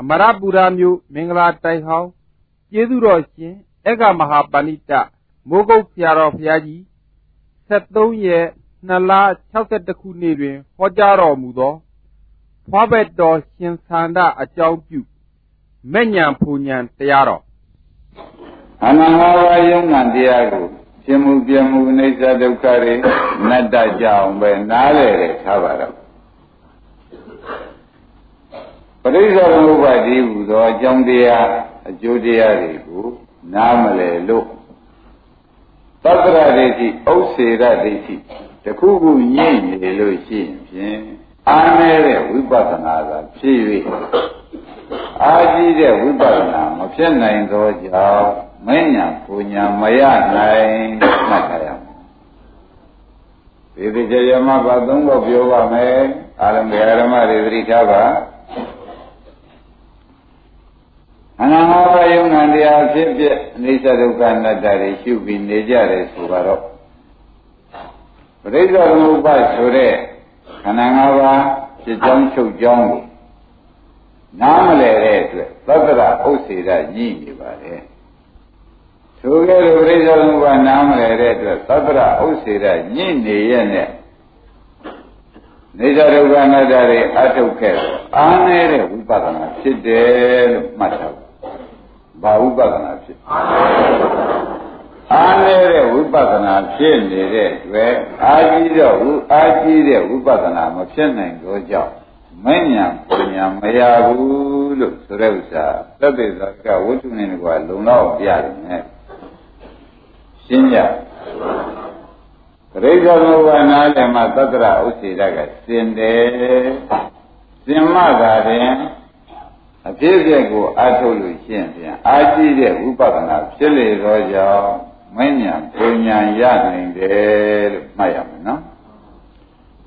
အမရပူရာမြို့မင်္ဂလာတိုင်ဟောင်းကျေးဇူးတော်ရှင်အေကမဟာပဏိတမိုးကုတ်ဆရာတော်ဘုရားကြီး73ရက်2လ62ခုနှစ်တွင်ဟောကြားတော်မူသောဖွားဘက်တော်ရှင်သန္တာအကြောင်းပြုမဲ့ညာဖူညာတရားတော်အနန္တဝါယုံနာတရားကိုဖြစ်မှုပြမှုအိဋ္ဌဒုက္ခတွေနတ္တကြအောင်ပဲနားလေတယ်ထားပါတော့ ပရိစ္ဆေသမုပ္ပါဒိဟူသောအကြောင်းတရားအကျိုးတရားတွေကိုနားမလဲလို့သတ္တရဒိဋ္ဌိဥစ္စေရဒိဋ္ဌိတခုခုညှိနေလို့ရှိရင်ဖြင့်အားနေတဲ့ဝိပဿနာသာဖြစ်၍အားကြီးတဲ့ဝိပဿနာမဖြစ်နိုင်သောကြောင့်မဉ္ဇဏ်ပူညာမရနိုင်မှတ်ထားရမယ်ဒီဒီကြရမဘာသုံးဖို့ပြောပါမယ်အာရမအာရမတွေသတိထားပါ အနန္တဘယုံနာတရားဖြစ်ဖြစ်အနိစ္စဒုက္ခအနတ္တတွေရှုပြီးနေကြတယ်ဆိုတော့ပရိစ္ဆေသမုပ္ပါဆိုတဲ့ခန္ဓာ၅ပါးဖြစ်ကြောင်းချုပ်ကြောင်းကိုနားမလဲတဲ့အတွက်သတ္တရဥစ္စေရညှိနေပါလေထိုကဲ့သို့ပရိစ္ဆေသမုပ္ပါနားမလဲတဲ့အတွက်သတ္တရဥစ္စေရညှိနေရဲ့နဲ့နေသဒုက္ခအနတ္တတွေအထုတ်ခဲ့အားနေတဲ့ဝိပဿနာဖြစ်တယ်လို့မှတ်ထားပါ ဘာဝိပဿနာဖြစ်အားနေတဲ့ဝိပဿနာဖြစ်နေတဲ့တွေ့အာကြီးတော့ဝအာကြီးတဲ့ဝိပဿနာမဖြစ်နိုင်တော့ကြောင့်မဉ္ဇဉ်ပညာမရဘူးလို့ဆိုတဲ့ဥစ္စာသတ္တေဇာကဝိတုနေကလုံလောက်ပြရတယ်နဲ့ရှင်းကြပရိစ္ဆေသမုပ္ပါနာလည်းမှသတ္တရဥစ္စေတကစင်တယ်စင်မှသာရင် အဖြစ်အပျက်ကိုအားထုတ်လို့ရှင်းပြန်အာကြည့်တဲ့ဝိပဿနာဖြစ်လေသောကြောင့်မဉ္ဇဉ်ပညာရနိုင်တယ်လို့မှတ်ရမယ်နော်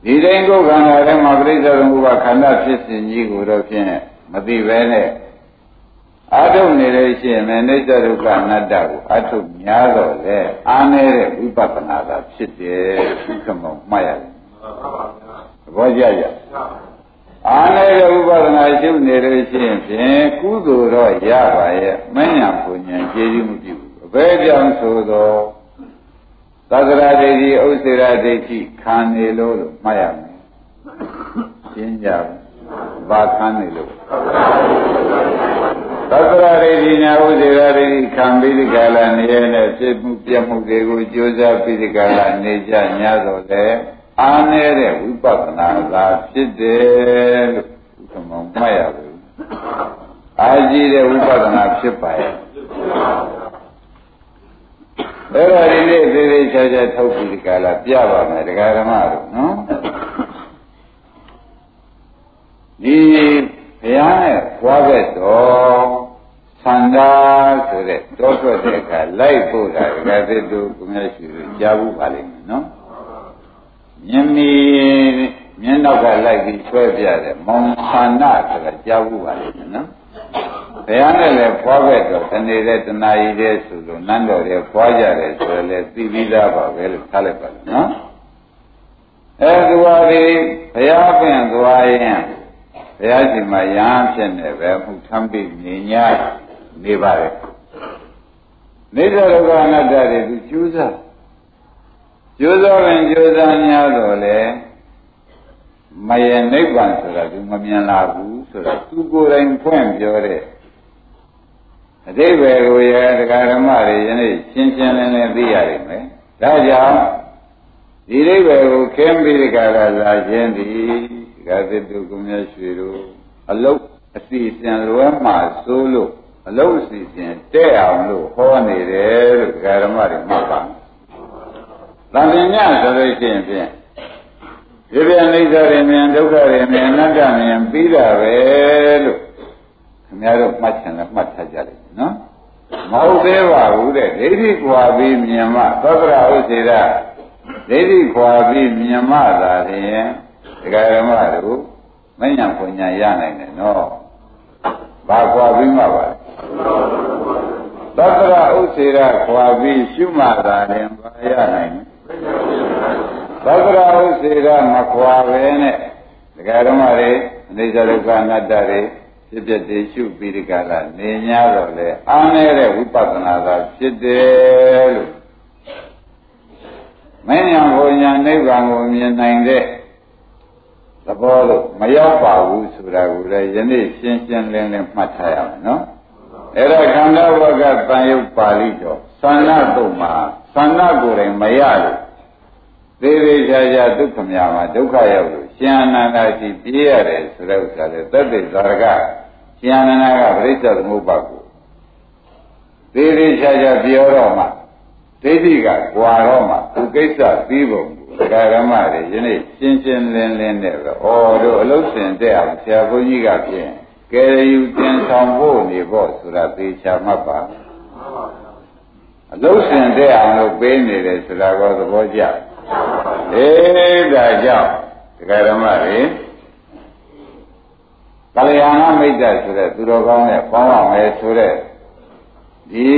ဒီတိုင်းကိုယ်ခန္ဓာထဲမှာပြိဿသမုပ္ပါခန္ဓာဖြစ်စဉ်ကြီးကိုတော့ဖြင့်မသိပဲနဲ့အာထုတ်နေလို့ရှိရင်လည်းအိဋ္ဌဒုက္ခအနတ္တကိုအာထုတ်များတော့လေအားနေတဲ့ဝိပဿနာသာဖြစ်တယ်ဒီကမောမှတ်ရတယ်သဘောကျကြ အားနေတဲ့ဥပဒနာရှုနေလို့ရှိရင်ဖြင့်ကုသိုလ်တော့ရပါရဲ့မဉ္ဇဏ်ပူဉ္ဇဉ်ကျေးဇူးမပြုဘူးအဘယ်ကြောင့်ဆိုတော့သက္ကရာဒိဋ္ဌိဥစ္စေရာဒိဋ္ဌိခံနေလို့လို့မှတ်ရမယ်ရှင်းကြဘာခံနေလို့သက္ကရာဒိဋ္ဌိညာဥစ္စေရာဒိဋ္ဌိခံပြီးဒီကလာနေရတဲ့ဖြစ်မှုပြမှုတွေကိုကြိုးစားပြီးဒီကလာနေကြ냐တော့လေ အားနေတဲ့ဝိပဿနာသာဖြစ်တယ်လို့ဥက္ကမောမှတ်ရဘူးအာကြီးတဲ့ဝိပဿနာဖြစ်ပါရဲ့အဲ့ဒါဒီနေ့သေးသေးချာချာထုတ်ပြီးဒီကလာပြပါမယ်ဒကာဓမ္မတို့နော်ဒီဘုရားနဲ့ဘွားဘက်တော်သန္တာဆိုတဲ့တောထွက်တဲ့အခါလိုက်ဖို့တာဒကာသစ်တို့ကိုမြတ်ရှိကြားဘူးပါလိမ့်မယ်နော် မြင်မီမျက်နောက်ကလိုက်ပြီးဆွဲပြတယ်မောင်ခန္ဓာဆိုတာကြားဘူးပါလိမ့်မယ်နော်ဘုရားနဲ့လည်းဖွားခဲ့တော့တနေတဲ့တဏှာကြီးတဲ့ဆိုလို့နန်းတော်တွေဖွားကြတယ်ဆိုရင်လည်းသိပြီးသားပါပဲလို့ထားလိုက်ပါလားနော်အဲသူဟာဒီဘုရားပင်သွားရင်ဘုရားရှင်မှာရဟန်းဖြစ်နေပဲမှုထမ်းပြီးနေ냐နေပါတယ်နေသရကအနတ္တတွေသူကျူးစား ကျိုးစားရင်ကျိုးစားများတော့လေမယနိဗ္ဗာန်ဆိုတာသူမမြင်လာဘူးဆိုတာသူကိုယ်တိုင်ဖွင့်ပြောတဲ့အတိဘယ်ကိုရတရားဓမ္မတွေယနေ့ရှင်းရှင်းလင်းလင်းသိရတယ်မယ်ဒါကြောင့်ဒီအိဗယ်ကိုခင်းပြီးဒီကရာလာခြင်းသည်ဒီကသစ်တို့ကုမြတ်ရွှေတို့အလုတ်အစီအစဉ်လွဲမှစိုးလို့အလုတ်အစီအစဉ်တဲ့အောင်လို့ဟောနေတယ်လို့တရားဓမ္မတွေမှတ်ပါ သံဃာညဆိုလို့ရှိရင်ဖြင့်ဒီပြန်အိဋ္ဌရမြင်ဒုက္ခရမြင်အနတ္တမြင်ပြီးတာပဲလို့ခင်ဗျားတို့မှတ်ချင်လဲမှတ်ထားကြလိမ့်မယ်နော်မဟုတ်သေးပါဘူးတဲ့ဒိဋ္ဌိခွာပြီးမြင်မှသဗ္ဗရာဥစေရဒိဋ္ဌိခွာပြီးမြင်မှသာလျှင်ဒကာရမတို့မဉ္ဇဉ်ပညာရနိုင်တယ်နော်ဘာခွာပြီးမှပါသတ္တရဥစေရခွာပြီးရှုမှသာလျှင်ဘာရနိုင် သက္ကရာဥစေကမခွာပဲနဲ့ဒကာဓမ္မတွေအနေစာဒုက္ခအနတ္တတွေဖြစ်ဖြစ်တည်ရှုပြီးဒီကလာနေ냐တော့လေအားနေတဲ့ဝိပဿနာသာဖြစ်တယ်လို့မဉ္ဇဉ်ဘုံညာနိဗ္ဗာန်ကိုမြင်နိုင်တဲ့သဘောလို့မရောက်ပါဘူးဆိုတာကိုလည်းယနေ့ရှင်းရှင်းလင်းလင်းမှတ်ထားရမယ်နော် အဲ့ဒါခန္ဓာဝကတန်ယုတ်ပါဠိတော်သန္နတုတ်မှာသန္နကိုယ်တိုင်မရလို့သေးသေးချာချာဒုက္ခများမှာဒုက္ခရောက်လို့ရှင်အနန္ဒာရှိပြေးရတယ်ဆိုတဲ့ဥစ္စာလေသက်သေသာရကရှင်အနန္ဒာကပြိဿသမုပ္ပါကိုသေးသေးချာချာပြောတော့မှဒိဋ္ဌိကကွာတော့မှသူကိစ္စပြီးပုံကိုဓမ္မတွေယနေ့ရှင်းရှင်းလင်းလင်းနဲ့ပဲဩတို့အလုတ်စင်တဲ့အောင်ဆရာဘုန်းကြီးကဖြင့် ကယ်ယူတင်ဆောင်ဖို့နေဖို့ဆိုတာသေချာမှတ်ပါအလုတ်စင်တဲ့အောင်လို့ပေးနေတယ်ဆိုတာကောသဘောကျအေးဒါကြောင့်ဒကာဓမ္မတွေကလျာဏမိတ်တဆိုတဲ့သူတော်ကောင်းနဲ့ပေါင်းရမယ်ဆိုတဲ့ ဒီ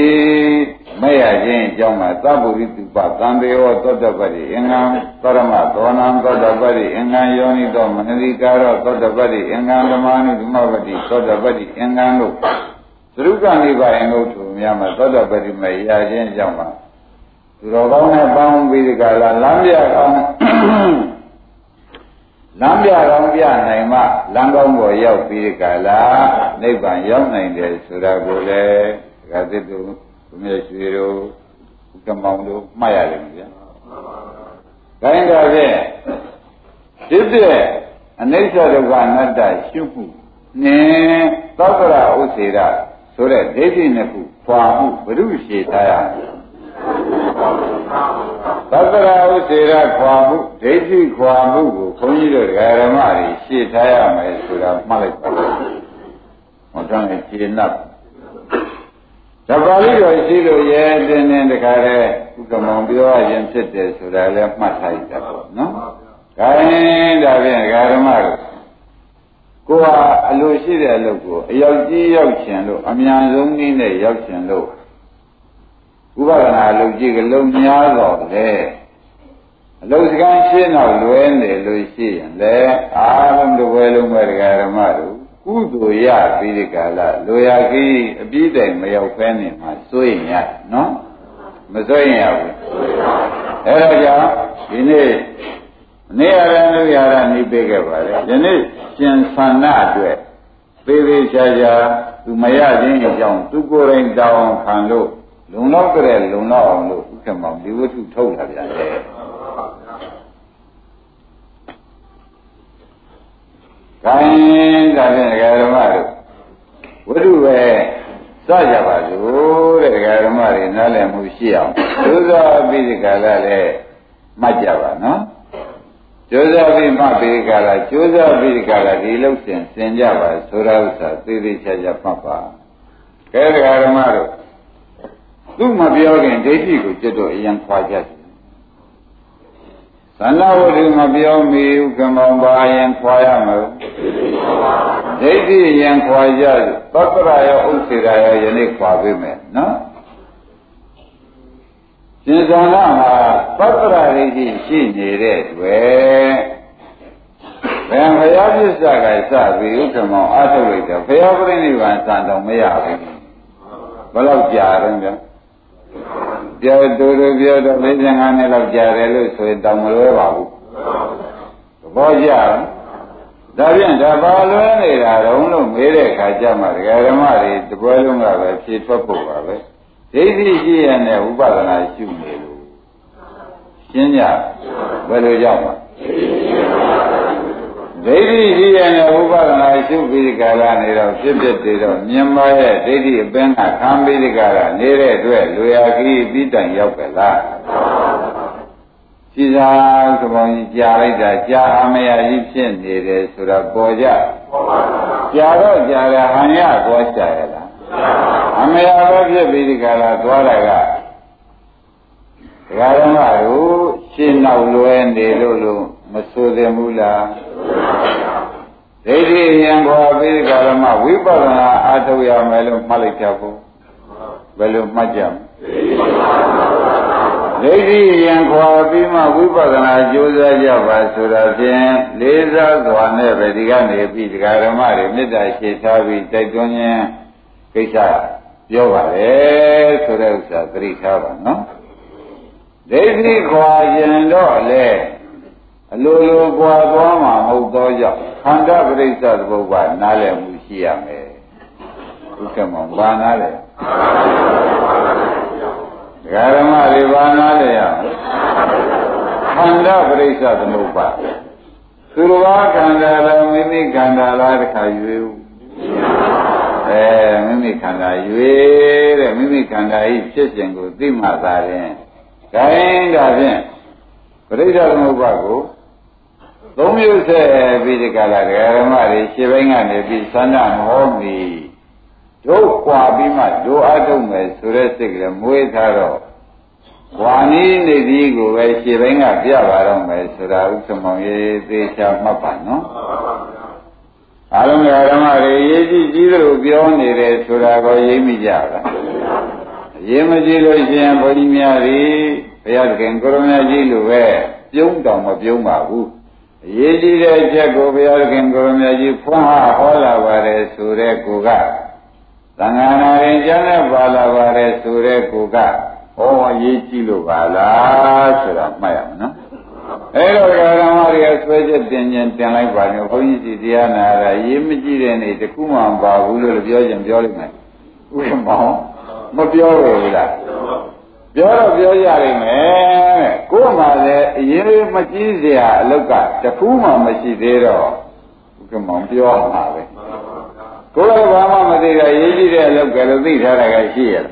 မဲ့ရခြင်းအကြောင်းမှာသဗ္ဗုရိတုပသံတေဝသောတပတိအင်္ဂံသရမသောနံသောတပတိအင်္ဂံယောနိသောမနတိကာရောသောတပတိအင်္ဂံဓမ္မနုဓမ္မပတိသောတပတိအင်္ဂံလို့သရုကနိဗ္ဗာန်ကိုသူများမှာသောတပတိမဲ့ရခြင်းအကြောင်းမှာသူတော်ကောင်းနဲ့ပေါင်းပြီးဒီကလာလမ်းပြကောင်းလမ်းပြကောင်းပြနိုင်မှလမ်းကောင်းပေါ်ရောက်ပြီးဒီကလာနိဗ္ဗာန်ရောက်နိုင်တယ်ဆိုတာကိုလည်း ဒကာသစ်တို့ဘုရားရွှေတို့ဥက္ကမောင်တို့မှတ်ရတယ်ဗျာ။ဒါရင်ဒါဖြင့်ဖြစ်တဲ့အနိစ္စဒုက္ခအနတ္တရှုမှုနဲ့သောကရဥစေရဆိုတဲ့ဒိဋ္ဌိနှစ်ခုဖွာမှုဘုရုရှိထားရမယ်သတ္တရာဥစေရခွာမှုဒိဋ္ဌိခွာမှုကိုခွန်ကြီးတို့ဓမ္မတွေရှင်းထားရမယ်ဆိုတာမှတ်လိုက်ပါဘုရားရဲ့ခြေနပ် တပါဠိတော်ရှိလို့ရဲတင်းတင်းတခါတည်းဥက္ကမောင်ပြောရရင်ဖြစ်တယ်ဆိုတာလည်းမှတ်ထားရတာပေါ့နော်။ဒါရင်ဒါဖြင့်ဓမ္မတို့ကိုယ်ဟာအလိုရှိတဲ့အလုပ်ကိုအရောက်ကြီးရောက်ချင်လို့အမြန်ဆုံးနည်းနဲ့ရောက်ချင်လို့ဥပဒနာလုပ်ကြည့်ကလုံးများတော့လေအလုံးစကမ်းရှင်းတော့လွဲနေလို့ရှိရင်လေအားလုံးတစ်ဝဲလုံးပဲတရားဓမ္မတို့ ကုသိုလ်ရပြီးဒီကလာလိုရာကြီးအပြည့်တိုင်မရောက်ဖဲနေမှာစိုးရင်ရနော်မစိုးရင်ရဘူးအဲဒါကြောင့်ဒီနေ့နေရတဲ့လူရတာနေပေးခဲ့ပါလေဒီနေ့ရှင်သန္နာအတွက်သေးသေးချာချာသူမရခြင်းအကြောင်းသူကိုယ်တိုင်တောင်းခံလို့လုံလောက်ကြတဲ့လုံလောက်အောင်လို့ဥက္ကမောင်ဒီဝတ္ထုထုတ်လာပြန်တယ်။ ခိုင်းဒါဖြင့်ဒကာဓမ္မတို့ဝတ္ထုပဲစကြပါစို့တဲ့ဒကာဓမ္မတွေနားလည်မှုရှိအောင်ဒုသောပြီးဒီကလာလည်းမှတ်ကြပါနော်။ကျိုးစားပြီးမှပြီးဒီကလာကျိုးစားပြီးဒီကလာဒီလုံးစင်စင်ကြပါဆိုတာဥစ္စာသိသိချာချာမှတ်ပါ။ကဲဒကာဓမ္မတို့သူ့မပြောခင်ဒိဋ္ဌိကိုကျွတ်တော့အရင်ခွာကြတယ် သန္နာဝတ္ထုမပြောမီဥက္ကမောင်ပါရင်ခွာရမယ်ဒိဋ္ဌိရင်ခွာကြသတ္တရာရောဥစ္စေရာရောယနေ့ခွာပေးမယ်နော်ရှင်သာနာမှာသတ္တရာဒိဋ္ဌိရှိနေတဲ့တွေ့ဘယ်ဘုရားပြစ္ဆာကစပြီးဥက္ကမောင်အားထုတ်လိုက်တော့ဘုရားပြိဋိဘံစံတော်မရဘူးဘယ်တော့ကြာတော့ကြ ပြောတူတူပြောတော့55နှစ်လောက်ကြာတယ်လို့ဆိုရင်တောင်မလွဲပါဘူးသဘောကျဒါဖြင့်ဒါပါလွဲနေတာတော့လို့မေးတဲ့အခါကျမှဒကာဓမ္မတွေတပွဲလုံးကပဲဖြေထွက်ဖို့ပါပဲဒိဋ္ဌိရှိရတဲ့ဥပဒနာရှုနေလို့ရှင်းကြဘယ်လိုကြောင့်ပါ ဒိဋ္ဌိရှိရတဲ့ဥပဒနာရှုပြီးကာလနေတော့ဖြစ်ဖြစ်တည်တော့မြင်ပါရဲ့ဒိဋ္ဌိအပင်းကခံပြီးကာလနေတဲ့အတွက်လူရကြီးပြီးတိုင်ရောက်ကြလားရှိသာသဘောကြီးကြားလိုက်တာကြားအမရကြီးဖြစ်နေတယ်ဆိုတော့ပေါ်ကြကြားတော့ကြားရဟန်ရကောကြားရလားအမရပဲဖြစ်ပြီးဒီကလာသွားတာကဒကာရမတို့ရှင်းနောက်လွဲနေလို့လို့ မဆိုသင့်ဘူးလားဒိဋ္ဌိဉာဏ်ခေါ်ပြီးကာလမှာဝိပဿနာအားထုတ်ရမယ်လို့မှတ်လိုက်ကြဖို့ဘယ်လိုမှတ်ကြမလဲဒဒိဋ္ဌိယံခွာပြီးမှဝိပဿနာကြိုးစားကြပါဆိုတာဖြင့်လေးစားစွာနဲ့ပဲဒီကနေပြီးဒကာဓမ္မတွေမေတ္တာရှိထားပြီးတိုက်တွန်းခြင်းကိစ္စပြောပါလေဆိုတဲ့ဥစ္စာသတိထားပါနော်ဒိဋ္ဌိခွာရင်တော့လေ အလိုလိုကွာသွားမှာမဟုတ်သောကြောင့်ခန္ဓာပရိစ္ဆသဘုရားနားလည်မှုရှိရမယ်ဥက္ကမောဘာနားလဲဒကာဓမ္မတွေဘာနားလဲရခန္ဓာပရိစ္ဆသမုပ္ပါသူတော်ဘာခန္ဓာလားမိမိခန္ဓာလားတခါရွေးအဲမိမိခန္ဓာရွေးတဲ့မိမိခန္ဓာဤဖြစ်စဉ်ကိုသိမှသာရင်ခိုင်းတာဖြင့်ပရိစ္ဆသမုပ္ပါကို သုံးမျိုးဆက်ပြီးဒီကလာဓမ္မတွေရှင်းပိုင်းကနေပြီးသန္တာမဟောမီတို့ကွာပြီးမှတို့အထုတ်မယ်ဆိုတဲ့စိတ်ကလေးမွေးထားတော့ကွာနီးနေသည်ကိုပဲရှင်းပိုင်းကပြပါတော့မယ်ဆိုတာဥစ္စာမောင်ရေးသေးချာမှတ်ပါနော်အားလုံးဓမ္မတွေရေးကြည့်ကြည့်လို့ပြောနေတယ်ဆိုတာကိုရေးမိကြလားရေးမကြည့်လို့ရှိရင်ဘုန်းကြီးများတွေဘုရားသခင်ကိုရမကြီးလိုပဲပြုံးတောင်မပြုံးပါဘူး အရေးကြီးတဲ့အချက်ကိုဘုရားခင်ကိုရမကြီးဖွင့်ဟဟောလာပါတယ်ဆိုတဲ့ကိုကသံဃာနာရင်ကျမ်းနဲ့ပါလာပါတယ်ဆိုတဲ့ကိုကဟောအရေးကြီးလို့ပါလားဆိုတာမှတ်ရမယ်နော်အဲတော့ဓမ္မတွေကဆွဲချက်တင်ခြင်းတင်လိုက်ပါမျိုးဘုန်းကြီးစီတရားနာတာရေးမကြည့်တဲ့နေ့တခုမှမပါဘူးလို့ပြောခြင်းပြောလိုက်မယ်ဥပမောမပြောဘူးလား ပြောတော့ပြောရလိမ့်မယ်ကိုယ်မှလည်းအရင်မကြည့်စရာအလောက်ကတခုမှမရှိသေးတော့ဥက္ကမောင်ပြောမှာပဲကိုယ်လည်းဘာမှမသိတာရေးကြည့်တဲ့အလောက်ကလည်းသိထားတာကရှိရလား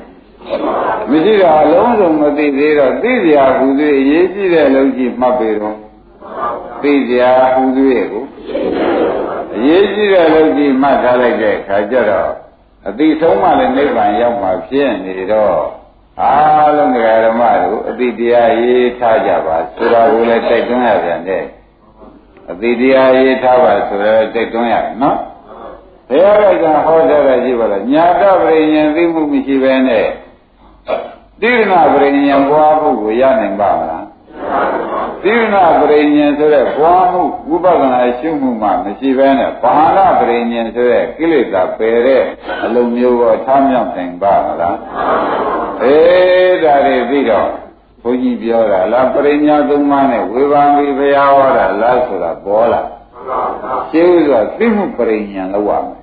မရှိတာအလုံးစုံမသိသေးတော့သိစရာဟူသေးအရေးကြီးတဲ့အလုပ်ကြီးမှတ်ပေတော့သိစရာဟူသေးကိုအရေးကြီးတဲ့အလုပ်ကြီးမှတ်ထားလိုက်တဲ့အခါကျတော့အတိဆုံးမှလည်းနိဗ္ဗာန်ရောက်မှဖြစ်နေတော့ အားလုံးဓမ္မတို့အတိတရားရေးထားကြပါဆိုတာကိုလည်းတိုက်တွန်းရပြန်တဲ့အတိတရားရေးထားပါဆိုတော့တိုက်တွန်းရနော်ဘုရားကဟောထားတာရှိပါလားညာတပရိညာသိမှုမရှိဘဲနဲ့တိရဏပရိညာပွားမှုကိုရနိုင်ပါမလား တိရဏပရိညာဆိုတဲ့ပွားမှုဝိပဿနာရှုမှုမှမရှိဘဲနဲ့ဘာဟနာပရိညာဆိုတဲ့ကိလေသာပယ်တဲ့အလုံးမျိုးကိုထားမြောက်နိုင်ပါမလားအေးဒါတွေပြီးတော့ဘုန်းကြီးပြောတာလားပရိညာသုံးပါးနဲ့ဝေဘာမီဘုရားဟောတာလားဆိုတာပေါ်လာရှင်းဥစွာသိမှုပရိညာလောက်ရမယ်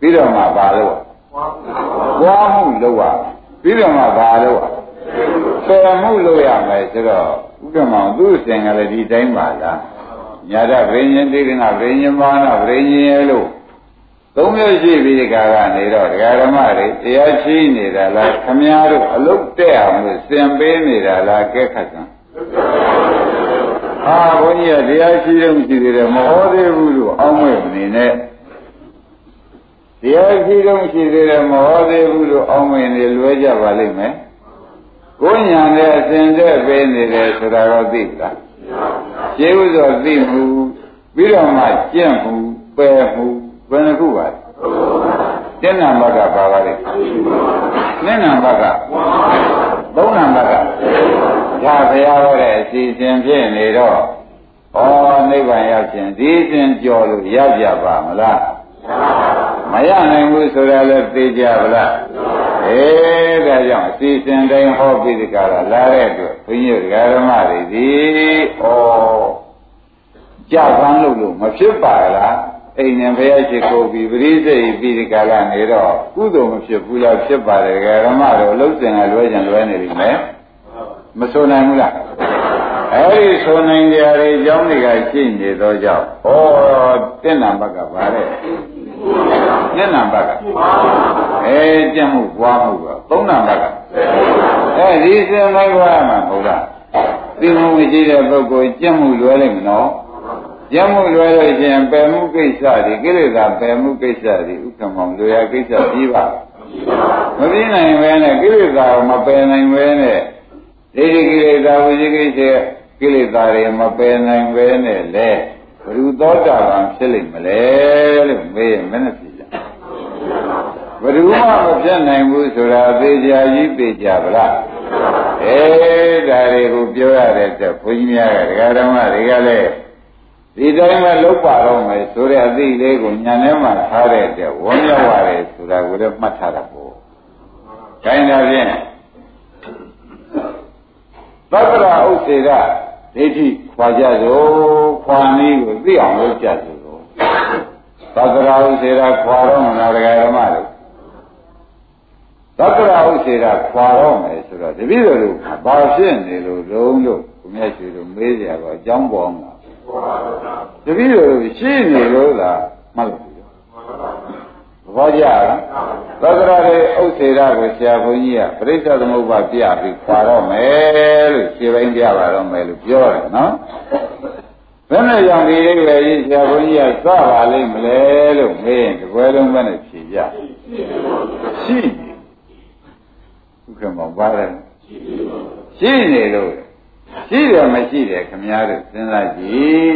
ပြီးတော့မှပါလို့ဘွားမှုလောက်ရပြီးတော့မှပါလို့ ပယ်မှုလုပ်ရမယ်ဆိုတော့ဥက္ကမောင်သူ့စင်ကလည်းဒီတိုင်းပါလားညာတဗိဉ္ဉတိကနာဗိဉ္ဉမာနဗိဉ္ဉရဲ့လို့သုံးမျိုးရှိပြီးဒီကကနေတော့ဒကာဓမ္မတွေတရားရှိနေတာလားခမည်းတော်အလုတ်တဲ့အောင်လို့စင်ပေးနေတာလားကဲခတ်စမ်းအာဘုန်းကြီးကတရားရှိတော့ရှိသေးတယ်မဟောသေးဘူးလို့အောင်းမဲ့နေနဲ့တရားရှိတော့ရှိသေးတယ်မဟောသေးဘူးလို့အောင်းမဲ့နေလွဲကြပါလိမ့်မယ် ကိုညာနဲ့အစဉ်တဲ့ပေးနေတယ်ဆိုတာတော့သိလားရှင်းဥစွာသိမှုပြီးတော့မှကျင့်မှုပယ်မှုဘယ်နှခုပါလဲကျင့်နာဘကပါပါလေနိနာဘကသုံးနာဘကဒါဘုရားဟောတဲ့အစီအစဉ်ဖြစ်နေတော့ဩနိဗ္ဗာန်ရောက်ခြင်းဒီစဉ်ကြော်လို့ရကြပါမလားမရနိုင်ဘူးဆိုတာလည်းသိကြပါလား အေးဒါကြောင့်အစီအစဉ်တိုင်းဟောပြီးဒီကရာလာတဲ့အတွက်ဘုန်းကြီးဓမ္မတွေဒီဩကြပန်းလို့လို့မဖြစ်ပါလားအိမ်နဲ့ဘုရားရှိခိုးပြီးပရိသေပြီးဒီကလာနေတော့ကုသိုလ်မဖြစ်ဘူးလားဖြစ်ပါတယ်ဓမ္မတော်လှုပ်စင်ကလွဲကြံလွဲနေပြီမယ်မဆိုနိုင်ဘူးလားအဲဒီဆိုနိုင်ကြရတဲ့အကြောင်းတွေကရှိနေသောကြောင့်ဩတင့်နာဘက်ကပါတဲ့ မျက်နှာဘက်ကအဲကြက်မှုပွားမှုကသုံးနာဘက်ကအဲဒီစင်လိုက်ွားမှာမဟုတ်လားသိမှုမရှိတဲ့ပုဂ္ဂိုလ်ကြက်မှုလွဲလိုက်မနော်ကြက်မှုလွဲလို့ရှင်ပယ်မှုကိစ္စတွေကိလေသာပယ်မှုကိစ္စတွေဥက္ကမောင်လွယ်ရကိစ္စပြီးပါမပြီးနိုင်ပဲနဲ့ကိလေသာမပယ်နိုင်ပဲနဲ့ဒိဋ္ဌိကိလေသာဝိသိကိစ္စကိလေသာတွေမပယ်နိုင်ပဲနဲ့လေဘုရုသောတာပန်ဖြစ်လိမ့်မလဲလို့မေးရင်မနဲ့ဖြစ်ကြ ဘယ်သူမှမဖြစ်နိုင်ဘူးဆိုတာသေချာကြီးသေချာဗလားအေးဒါတွေကိုပြောရတဲ့အတွက်ဘုန်းကြီးများကဒကာတော်မတွေကလည်းဒီတိုင်းပဲလုတ်ပါတော့မယ်ဆိုတဲ့အသိလေးကိုညာထဲမှာထားတဲ့အတွက်ဝန်းမြောက်ရတယ်ဆိုတာကိုလည်းမှတ်ထားတာပေါ့။ခိုင်းတာဖြင့်သတ္တရာဥစ္စေကဒိဋ္ဌိခွာကြစို့ခွာနည်းကိုသိအောင်လုပ်ကြစို့သတ္တရာဥစ္စေကခွာတော့မလားဒကာဓမ္မတို့ သတ္တရာဥစ္စေကခွာတော့မယ်ဆိုတော့တပည့်တော်တို့ဘာဖြစ်နေလို့လုံးလို့ဘုရားရှင်တို့မေးကြတော့အကြောင်းပေါ်မှာတပည့်တော်တို့ရှိနေလို့လားမှတ်လို့ဘောကြလားသတ္တရာတွေဥစ္စေရကိုဆရာဘုန်းကြီးကပြိဿသမုပ္ပါပြပြီးခွာတော့မယ်လို့ခြေပိုင်းပြပါတော့မယ်လို့ပြောတယ်နော်ဘယ်နဲ့ကြောင့်ဒီလေးပဲကြီးဆရာဘုန်းကြီးကစပါလိမ့်မလဲလို့မေးရင်တပွဲလုံးပဲနဲ့ဖြေကြရှိနေ ဥက္ကမောပါတယ်ရှိနေလို့ရှိတယ်မရှိတယ်ခမည်းတော်စဉ်းစားကြည့်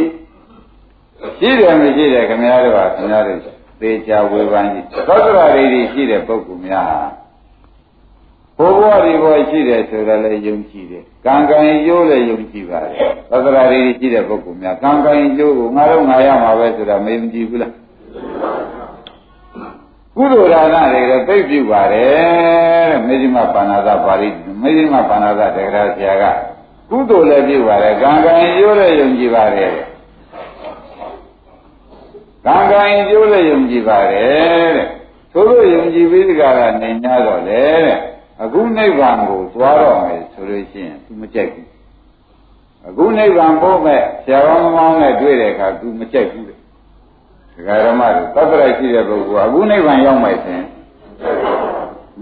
ရှိတယ်မရှိတယ်ခမည်းတော်ကခမည်းတော်သေချာဝေဖန်ကြည့်သောတရာတွေရှိတဲ့ပုဂ္ဂိုလ်များဟာဘိုးဘွားဒီဘွားရှိတယ်ဆိုတော့လည်းယုံကြည်တယ်ကံကံရိုးလည်းယုံကြည်ပါတယ်သောတရာတွေရှိတဲ့ပုဂ္ဂိုလ်များကံကံရိုးကိုငါတို့ငါရမှာပဲဆိုတာမယုံကြည်ဘူးလား ကုသိုလ်ဒါနတွေတော့သိပြုပါတယ်တဲ့မေဇိမပါဏာသပါဠိမေဇိမပါဏာသတက္ကရာဆရာကကုသိုလ်လည်းပြုပါတယ်ကံကံရိုးလည်းယုံကြည်ပါတယ်ကံကံကျိုးလည်းယုံကြည်ပါတယ်တဲ့သို့လို့ယုံကြည်ပြီးဒီကရနေ냐တော့လေတဲ့အခုနိဗ္ဗာန်ကိုသွားတော့မယ်ဆိုလို့ရှိရင် तू မကြိုက်ဘူးအခုနိဗ္ဗာန်ပို့မဲ့ဆရာတော်မောင်းနဲ့တွေ့တဲ့အခါ तू မကြိုက်ဘူးတဲ့ ဒကာရမတို့သတ္တရရှိတဲ့ပုဂ္ဂိုလ်အခုနိဗ္ဗာန်ရောက်မယ်ဆိုရင်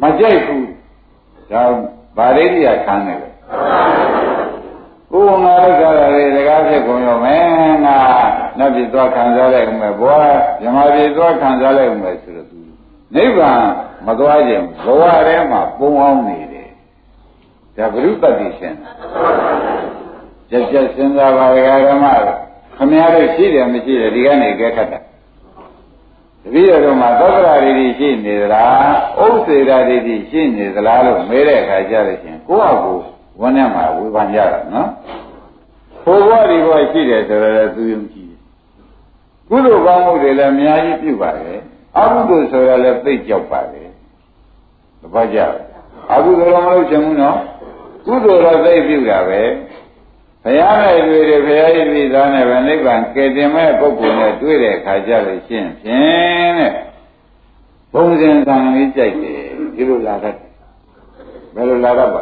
မကြိုက်ဘူးဒါဗာရိတိယခံနေတယ်ဥပမာရကြရတယ်တကားဖြစ်ကုန်ရောမယ်ငါနတ်ပြည်သွားခံစားလိုက်ဦးမယ်ဘဝဇမပြည်သွားခံစားလိုက်ဦးမယ်ဆိုတော့သူနိဗ္ဗာန်မသွားခြင်းဘဝထဲမှာပုံအောင်နေတယ်ဒါဘုရုပတ္တိရှင်ကြက်ကြက်စဉ်းစားပါလေဓမ္မခမရတို့ရှိတယ်မရှိတယ်ဒီကနေကြက်ခတ်တာ တပည့်တော်မှာသောကရာတွေရှိနေသလားဥစ္စေရာတွေရှိနေသလားလို့မေးတဲ့အခါကျတော့ရှင်ကိုယ့်အကူဝန်းထဲမှာဝေဖန်ကြတာနော်ဘိုးဘွားဒီဘွားရှိတယ်ဆိုတော့သူယုံကြည်ကုသိုလ်ကောင်းမှုတွေလည်းအများကြီးပြုပါတယ်အကုသိုလ်ဆိုရလည်းသိကြောက်ပါတယ်တပတ်ကြအကုသိုလ်တော့မလုပ်ချင်ဘူးနော်ကုသိုလ်တော့သိပြုတာပဲ ဘုရားနဲ့တွေ့တယ်ဘုရားရဲ့ပြည်သားနဲ့ပဲနိဗ္ဗာန်ကယ်တင်မဲ့ပုဂ္ဂိုလ်နဲ့တွေ့တဲ့အခါကျလို့ရှင်းဖြင့်တဲ့ဘုံစဉ်သံလေးကြိုက်တယ်ဒီလိုလာတတ်ဘယ်လိုလာတတ်ပါ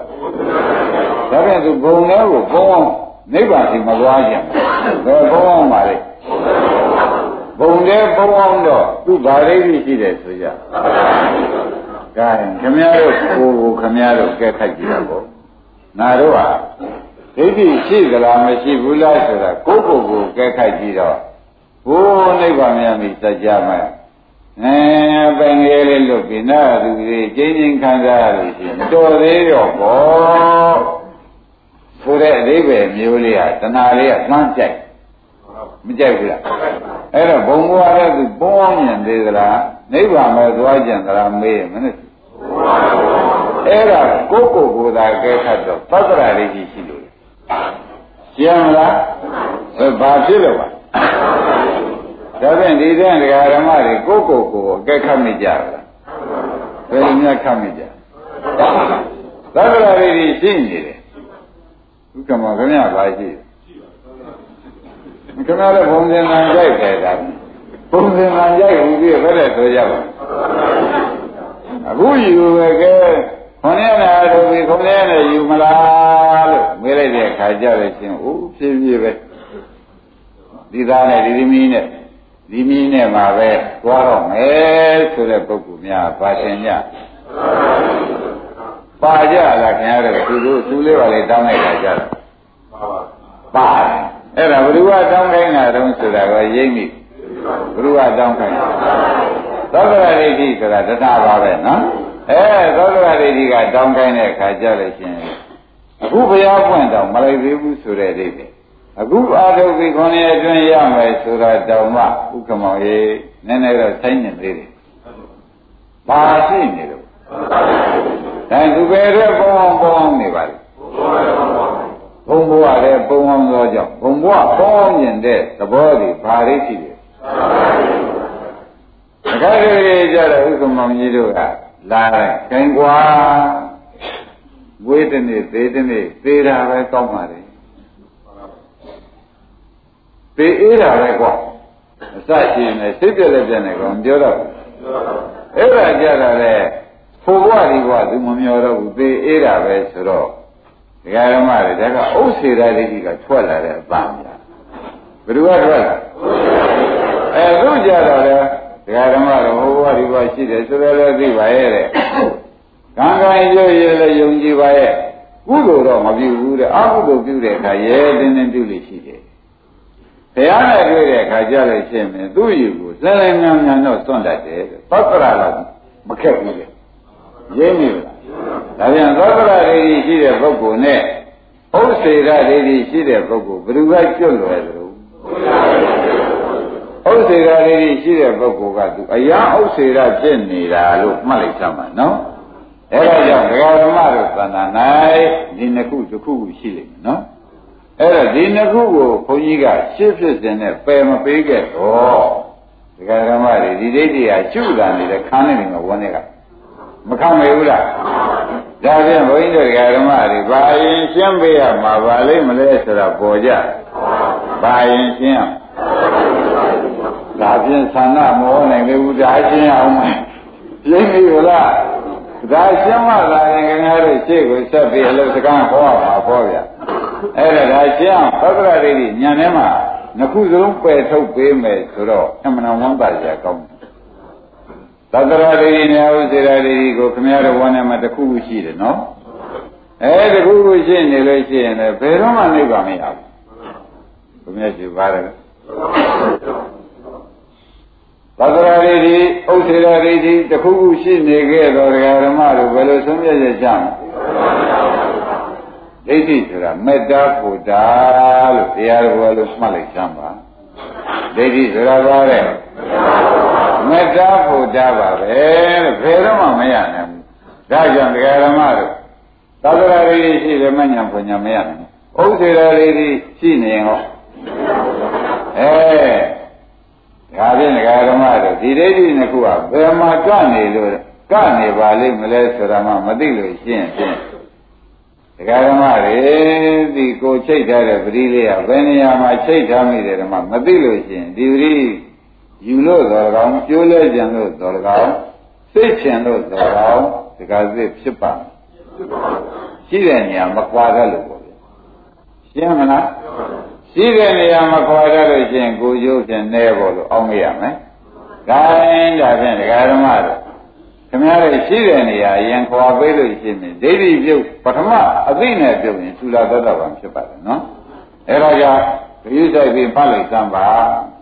ဒါပြန်သူဘုံလေးကိုဘုံအောင်နိဗ္ဗာန်စီမသွားကြဘူးဘယ်ဘုံအောင်ပါလဲဘုံလေးဘုံအောင်တော့သူဗာရိတိရှိတယ်ဆိုကြကဲခမည်းတော်ကိုကိုခမည်းတော်ကဲခတ်ကြည့်တာပေါ့ငါတို့ဟာ ဒိဋ္ဌိရှိသလားမရှိဘူးလားဆိုတာကိုယ့်ကိုယ်ကိုကဲခတ်ကြည့်တော့ဘိုးနိဗ္ဗာန်မြတ်မိစัจ जा မှာအဲပင်ငယ်လေးလွတ်ပြီးနာသူတွေကျင်းချင်းခံစားရလို့ရှိရင်မတော်သေးတော့ဘောဆိုတဲ့အဓိပ္ပာယ်မျိုးလေးဟာတဏှာလေးကသွမ်းကြိုက်မကြိုက်ဘူးလားအဲ့တော့ဘုံဘဝရဲ့သူဘုံအောင်မြင်သေးသလားနိဗ္ဗာန်ပဲသွားကြံသလားမေးရင်မနဲ့အဲ့ဒါကိုကိုကိုယ်သာကဲခတ်တော့သတ္တရာလေးကြီးရှိလို့ ရှင်းမလားဘာဖြစ်လို့ပါဒါဖြင့်ဒီတဲ့ဒကာဓမ္မတွေကိုကိုကိုကိုအကဲခတ်မိကြလားဘယ်လိုများခတ်မိကြသတ္တရာလေးကြီးရှိနေတယ်ဥက္ကမခင်ဗျာပါရှိခင်ဗျားလည်းဘုံစင်ကံကြိုက်တယ်ဒါဘုံစင်ကံကြိုက်ဘူးပြည့်ဘယ်နဲ့ဆိုကြပါအခုယူပဲကဲ ခွန်ရနာလူကြီးခွန်ရနဲ့ယူမလားလို့မေးလိုက်တဲ့အခါကျတော့ရှင်ဦးဖြည်းဖြည်းပဲဒီသားနဲ့ဒီသမီးနဲ့ဒီမီးနဲ့မှာပဲသွားတော့မယ်ဆိုတဲ့ပုဂ္ဂိုလ်များပါရှင်ညပါကြလားခင်ဗျားတို့သူတို့သူလေးပါလေတောင်းလိုက်တာကြတော့ပါတယ်အဲ့ဒါဘုရားတောင်းခိုင်းတာတုံးဆိုတာကရိပ်မိဘုရားတောင်းခိုင်းတာသောတရာဒိဋ္ဌိဆိုတာတရားပါပဲနော် အဲသောတရဒိဋ္ဌိကတောင်းခိုင်းတဲ့အခါကြလို့ရှင်အခုဘုရားပွင့်တော့မလိုက်သေးဘူးဆိုတဲ့ဒိဋ္ဌိအခုအာထုပ်ပြီးခွန်ရဲ့အတွင်းရမယ်ဆိုတာတောင်မှဥက္ကမောင်ရေးနည်းနည်းတော့ဆိုင်နေသေးတယ်ဘာရှိနေလို့ဒါသူပဲတော့ပေါင်းပေါင်းနေပါလေဘုံဘဝရဲ့ပုံအောင်သောကြောင့်ဘုံဘဝပေါင်းမြင်တဲ့သဘောတွေဘာတွေရှိလဲအခါကြီးကြတဲ့ဥက္ကမောင်ကြီးတို့က လာတယ်ခိုင်ကွာဝေးတဲ့နေ့သေးတဲ့နေ့သေးတာပဲကောင်းပါလေသေအေးတာပဲကွာအစရှိနေစိတ်ပြက်လက်ပြက်နေကောင်ပြောတော့အဲ့ဒါကြတာလေဖို့ဘဝဒီဘဝသူမမျောတော့ဘူးသေအေးတာပဲဆိုတော့ဒကာရမတွေဒါကဥစ္စေရာဒိဋ္ဌိကထွက်လာတဲ့အပန်းများဘယ်သူကထွက်လာအဲသူကြတော့လေ ဒကာရမတို့ဟိုဘဝဒီဘဝရှိတယ်ဆိုတော့လည်းသိပါရဲ့တဲ့ကံကံရွရည်လည်းယုံကြည်ပါရဲ့ကုသိုလ်တော့မပြုဘူးတဲ့အကုသိုလ်ပြုတဲ့အခါရဲတင်းတင်းပြုလို့ရှိတယ်ဘုရားနဲ့တွေ့တဲ့အခါကြလို့ရှိရင်သူ့ယူကိုစလင်ငံငံတော့စွန့်တတ်တယ်သတ္တရာကမခက်ဘူးလေရင်းပြီလားဒါပြန်သတ္တရာဒိဋ္ဌိရှိတဲ့ပုဂ္ဂိုလ်နဲ့ဥစ္စေရဒိဋ္ဌိရှိတဲ့ပုဂ္ဂိုလ်ဘယ်သူကကျွတ်လွယ်သလဲ ဥစ္စေရဒိဋ္ဌိရှိတဲ့ပုဂ္ဂိုလ်ကသူအရာဥစ္စေရဖြစ်နေတာလို့မှတ်လိုက်သမှာနော်အဲဒါကြောင့်ဒကာဓမ္မတို့သဏ္ဍာန်၌ဒီနှစ်ခုတစ်ခုခုရှိလိမ့်မယ်နော်အဲ့တော့ဒီနှစ်ခုကိုဘုန်းကြီးကရှင်းဖြစ်စဉ်နဲ့ပယ်မပေးခဲ့တော့ဒကာဓမ္မတွေဒီဒိဋ္ဌိဟာကျွတာနေတဲ့ခန်းနေတယ်မှာဝန်းနေကမခံမေဘူးလားဒါဖြင့်ဘုန်းကြီးတို့ဒကာဓမ္မတွေဘာရင်ရှင်းပေးရမှာပါလိမ့်မလဲဆိုတော့ပေါ်ကြဘာရင်ရှင်း ရဒါဖြင့်သန္နမောနိုင်လေဘူးဒါရှင်းအောင်မယ်ရှင်းပြီလားဒါရှင်းမှသာရင်ခင်ဗျားတို့ရှေ့ကိုဆက်ပြီးအလုပ်စကားဟောမှာဟောဗျာအဲ့ဒါဒါရှင်းအောင်သက္ကရာဒိဋ္ဌိညံထဲမှာနှစ်ခုစလုံးပယ်ထုတ်ပေးမယ်ဆိုတော့အမှန်ဝမ်းသာကြကောင်းတယ်သက္ကရာဒိဋ္ဌိနဲ့ဥစေရာဒိဋ္ဌိကိုခင်ဗျားတို့ဝမ်းထဲမှာတစ်ခုခုရှိတယ်နော်အဲတစ်ခုခုရှိနေလို့ရှိရင်လည်းဘယ်တော့မှနိဗ္ဗာန်မရဘူးခင်ဗျားရှိပါတယ် သက္ကရာဒိဋ္ဌိဥစေရာဒိဋ္ဌိတစ်ခုခုရှိနေခဲ့တော့ဒကာဓမ္မတို့ဘယ်လိုဆုံးဖြတ်ရကြမလဲဒိဋ္ဌိဆိုတာမေတ္တာဘုဒ္ဓလို့တရားတော်လို့မှတ်လိုက်ကြပါဒိဋ္ဌိဆိုတာဘာလဲမေတ္တာဘုဒ္ဓပါပဲတဲ့ဘယ်တော့မှမရနိုင်ဘူးဒါကြောင့်ဒကာဓမ္မတို့သက္ကရာဒိဋ္ဌိရှိတယ်မညာဘုညာမရနိုင်ဘူးဥစေရာဒိဋ္ဌိရှိနေရင်ဟောအဲ ဒါဖြင့်ဒကာဓမ္မတို့ဒီဒိဋ္ဌိနှစ်ခုကဘယ်မှာကနေလို့ကနေပါလိမ့်မလဲဆိုတာမှမသိလို့ရှင်းဖြင့်ဒကာဓမ္မတွေဒီကိုချိတ်ထားတဲ့ပရိလေးကဘယ်နေရာမှာချိတ်ထားမိတယ်ဓမ္မမသိလို့ရှင်းဒီပရိယူလို့တော်ကောင်ကျိုးလဲကြံလို့တော်ကောင်စိတ်ချင်လို့တော်ကောင်ဒကာစစ်ဖြစ်ပါရှိတဲ့နေရာမကွာတတ်လို့ပေါ့ဗျရှင်းမလား ရှိတဲ့နေရာမှာခေါ်ရလို့ရှိရင်ကိုကျိုးဖြင့်နဲဖို့လို့အောင်းရမယ်။ဒါရင်ဒါဖြင့်ဒကာဓမ္မတို့ခင်ဗျားတို့ရှိတဲ့နေရာရင်ခေါ်ပေးလို့ရှိရင်ဒိဋ္ဌိပြုတ်ပထမအသိနဲ့ပြုတ်ရင်သုလာသတ္တဗံဖြစ်ပါတယ်နော်။အဲဒါကြောင့်ဂရုစိုက်ပြီးပတ်လိုက်စမ်းပါ။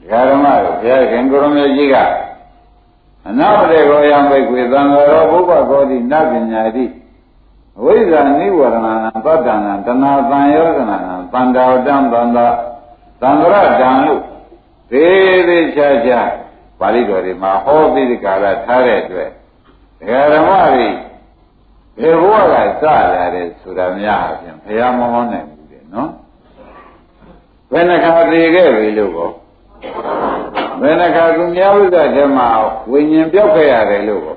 ဒကာဓမ္မတို့ဘုရားခင်ကိုရမေကြီးကအနာမတေကိုယံဘိကွေသံဃာရောဘုရားကောတိနပညာတိဝိဇ္ဇာနိဝရဏသတ္တနာတဏသံယောဇနာ သန္တာဝတ္တံသန္တာသံဃရတံလို့သေးသေးချာချာပါဠိတော်တွေမှာဟောပြီးဒီကာလထားတဲ့အတွက်ဒကာဓမ္မတွေဘယ်ဘဝကစလာတယ်ဆိုတာများအပြင်ဘုရားမဟောနိုင်ဘူးတဲ့နော်ဘယ်နှခါသိခဲ့ပြီလို့ကောဘယ်နှခါသူများဥစ္စာထဲမှာဝိညာဉ်ပြောက်ခဲ့ရတယ်လို့ကော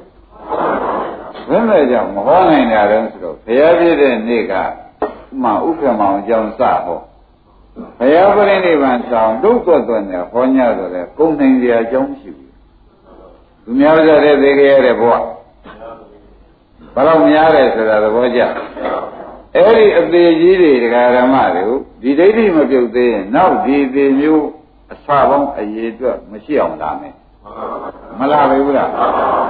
ဘယ်မဲ့ကြောင့်မဟောနိုင်တာလဲဆိုတော့ဘုရားပြည့်တဲ့နေ့က မှဥက္ကမောင်ကြောင့်စဟောဘုရားပရိနိဗ္ဗာန်ဆောင်ဒုက္ခသွနဲ့ဟောညဆိုတဲ့ကုံနိုင်စရာအကြောင်းမရှိဘူးသူများကြတဲ့သိကြရတဲ့ဘဝဘယ်တော့များတယ်ဆိုတာသဘောကျအဲ့ဒီအသေးကြီးတွေဒကာဓမ္မတွေကိုဒီဒိဋ္ဌိမပြုတ်သေးရင်နောက်ဒီသေးမျိုးအစာပေါင်းအရေးအတွက်မရှိအောင်လာမယ်မလာဘူးလား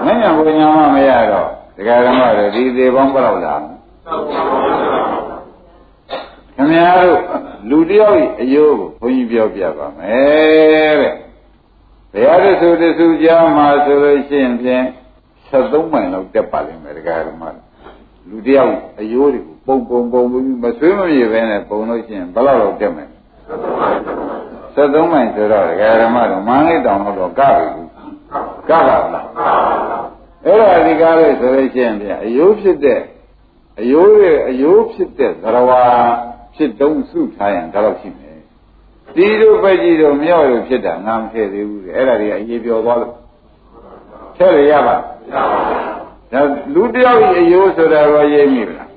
မညာဘုညာမမရတော့ဒကာဓမ္မတွေဒီသေးပေါင်းဘယ်လောက်လာ ခင်ဗျားတို့လူတယောက်ရဲ့အယိုးကိုဘုန်းကြီးပြောပြပါမယ်တဲ့ဘုရားတဆူတဆူကြားမှာဆိုလို့ရှိရင်ဖြင့်73မိုင်လောက်တက်ပါလိမ့်မယ်ဒကာဓမ္မလူတယောက်အယိုးတွေကိုပုံပုံပုံပြီးမဆွေးမပြေပဲနဲ့ပုံလို့ရှိရင်ဘယ်လောက်တက်မလဲ73မိုင်ဆိုတော့ဒကာဓမ္မတို့မန်းလေးတောင်တော့ကပြီကပါလားအဲ့ဒါဒီကားလေးဆိုလို့ရှိရင်ဖြင့်အယိုးဖြစ်တဲ့အယိုးရဲ့အယိုးဖြစ်တဲ့သရဝါ ဖြစ်တုံးစုထားရင်ဒါတော့ရှိမယ်ဒီလိုပဲကြည့်တော့မြောက်လို့ဖြစ်တာငါမထည့်သေးဘူးတဲ့အဲ့ဒါတွေအရေးပြောသွားလို့ထည့်ရရပါဒါလူတယောက်အယိုးဆိုတာရောရေးမိလား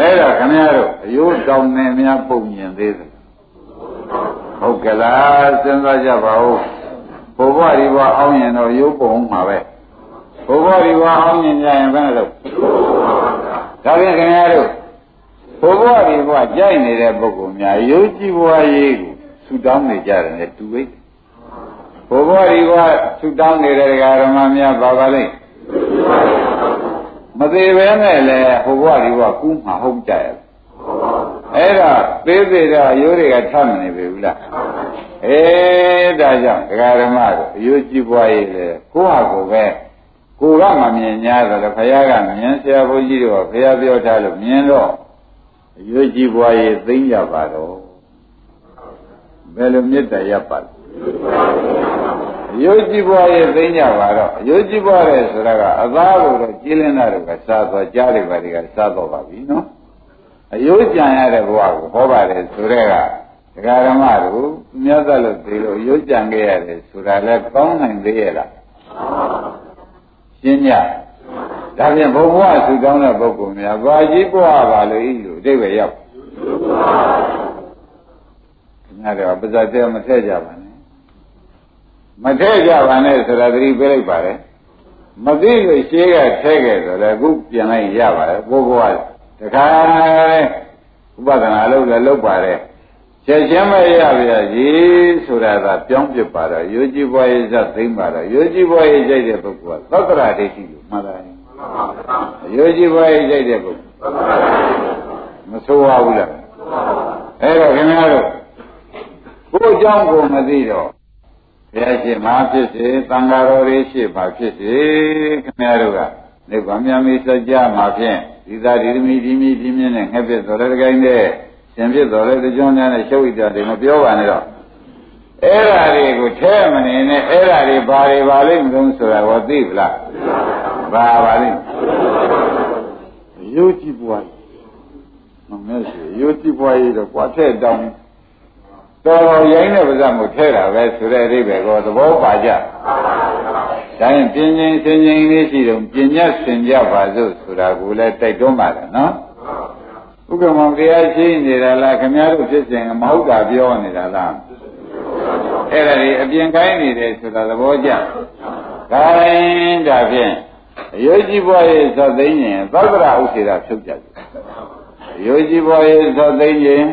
အဲ့ဒါခင်ဗျားတို့အယိုးတောင်းနေများပုံမြင်သေးတယ်ဟုတ်ကလားစဉ်းစားကြပါဦးဘုရားဒီဘအောင်ရင်တော့ရုပ်ပုံမှာပဲဘုရားဒီဘအောင်ရင်ကြရင်ဘယ်လိုဒါဖြင့်ခင်ဗျားတို့ ဘုရားဒီဘကြိုက်နေတဲ့ပုဂ္ဂိုလ်များရုပ်ကြည့်ဘဝရေးကိုဆူတောင်းနေကြတယ်နဲ့တူပဲဘုရားဒီဘဆူတောင်းနေတဲ့ဓမ္မများပါပါလိမ့်မသေးပဲနဲ့လေဟိုဘဝဒီဘကူးမှာဟုတ်ကြရဲ့အဲ့ဒါသေးသေးတော့ရိုးတွေကထမနေပြီဘူးလားအေးဒါကြောင့်ဒကာဓမ္မတို့အယုတ်ကြည့်ပွားရေးလေကိုယ့်ဟာကိုယ်ပဲကိုယ်ကမမြင်냐ဆိုတော့ဘုရားကမြင်ဆရာဘုန်းကြီးတို့ကဘုရားပြောထားလို့မြင်တော့ အယုတ်ကြည့်ပွားရေးသိမ့်ကြပါတော့ဘယ်လိုမေတ္တာရပ်ပါလဲအယုတ်ကြည်ပွားရဲ့သိကြပါတော့အယုတ်ကြည်ပွားတယ်ဆိုတာကအသားလို့တော့ကြည်လင်းတာတို့ကစားတော့ကြားတွေပါတွေကစားတော့ပါပြီနော်အယုတ်ကြံရတဲ့ဘဝကိုဟောပါတယ်ဆိုတဲ့ကဒကာဓမ္မတို့မြတ်သက်လို့ဒီလိုအယုတ်ကြံခဲ့ရတယ်ဆိုတာလဲကောင်းနိုင်သေးရဲ့လားရှင်းကြ ဒါဖြင့်ဘုဘဝဆူကောင်းတဲ့ပုဂ္ဂိုလ်များဘာကြီးပွားပါလို့ဤလိုအတိတ်ပဲရောက်ခင်ဗျားတို့ပါဇတ်တဲမထည့်ကြပါနဲ့မထည့်ကြပါနဲ့ဆိုတာသတိပေးလိုက်ပါလေမသိလို့ရှင်းကထဲခဲ့ဆိုလည်းအခုပြန်လိုက်ရပါတယ်ကိုကတခါဥပဒနာလုပ်လည်းလုပ်ပါတယ်ချက်ချင်းမရဗျာကြီးဆိုတာကပြောင်းပြပါတော့ယောကြည်ဘွားရေးစသိမ့်ပါတော့ယောကြည်ဘွားရေးကြိုက်တဲ့ပုဂ္ဂိုလ်ကသတ္တရာဒိဋ္ဌိလို့မှတ်တယ် ယောကြည်ဘွားရေးကြိုက်တဲ့ပုဂ္ဂိုလ်မဆိုးပါဘူးလားအဲ့တော့ခင်ဗျားတို့ကိုယ်အကြောင်းကိုမသိတော့ဘုရားရှင်မှာဖြစ်စေသံဃာတော်တွေရှိမှာဖြစ်စေခင်ဗျားတို့ကနိဗ္ဗာန်မြတ်မိစကြမှာဖြင့်ဒီသာဒီသမီဒီမိဒီမြင့်နဲ့ငှက်ပြတော်တဲ့ကိုင်းတဲ့ရှင်ဖြစ်တော်တဲ့ကြောင်းများနဲ့ရှုပ်ဣတတွေမပြောပါနဲ့တော့အဲ့ဓာတွေကိုထဲမနေနဲ့အဲ့ဓာတွေဘာတွေပါလိမ့်မလို့ဆိုတာဟောသိပလား ဘာပါလိမ့်ရိုးကြည့်ပွားမမဲရှိရိုးကြည့်ပွားရတော့ကွာထဲတောင်းတော်တော်ရိုင်းတဲ့ပါးစပ်ကိုထဲတာပဲဆိုတဲ့အဓိပ္ပာယ်ကိုသဘောပါကြ။ဒါရင်ပြင်းချင်းစင်ချင်းလေးရှိတော့ပြင်းညက်ဆင်ကြပါစို့ဆိုတာကိုလည်းတိုက်တွန်းပါတယ်နော်။ဥက္ကမောင်တရားရှိနေတာလားခင်ဗျားတို့ဖြစ်စဉ်မဟုတ်တာပြောနေတာလား။အဲ့ဒါဒီအပြင်ကိုင်းနေတယ်ဆိုတာသဘောကျ။ဒါရင်ဒါဖြင့် အယောကြီးဘွားရဲ့သတ်သိင်းရင်သက္ကရာဥစေတာဖြုတ်ကြတယ်။အယောကြီးဘွားရဲ့သတ်သိင်းရင်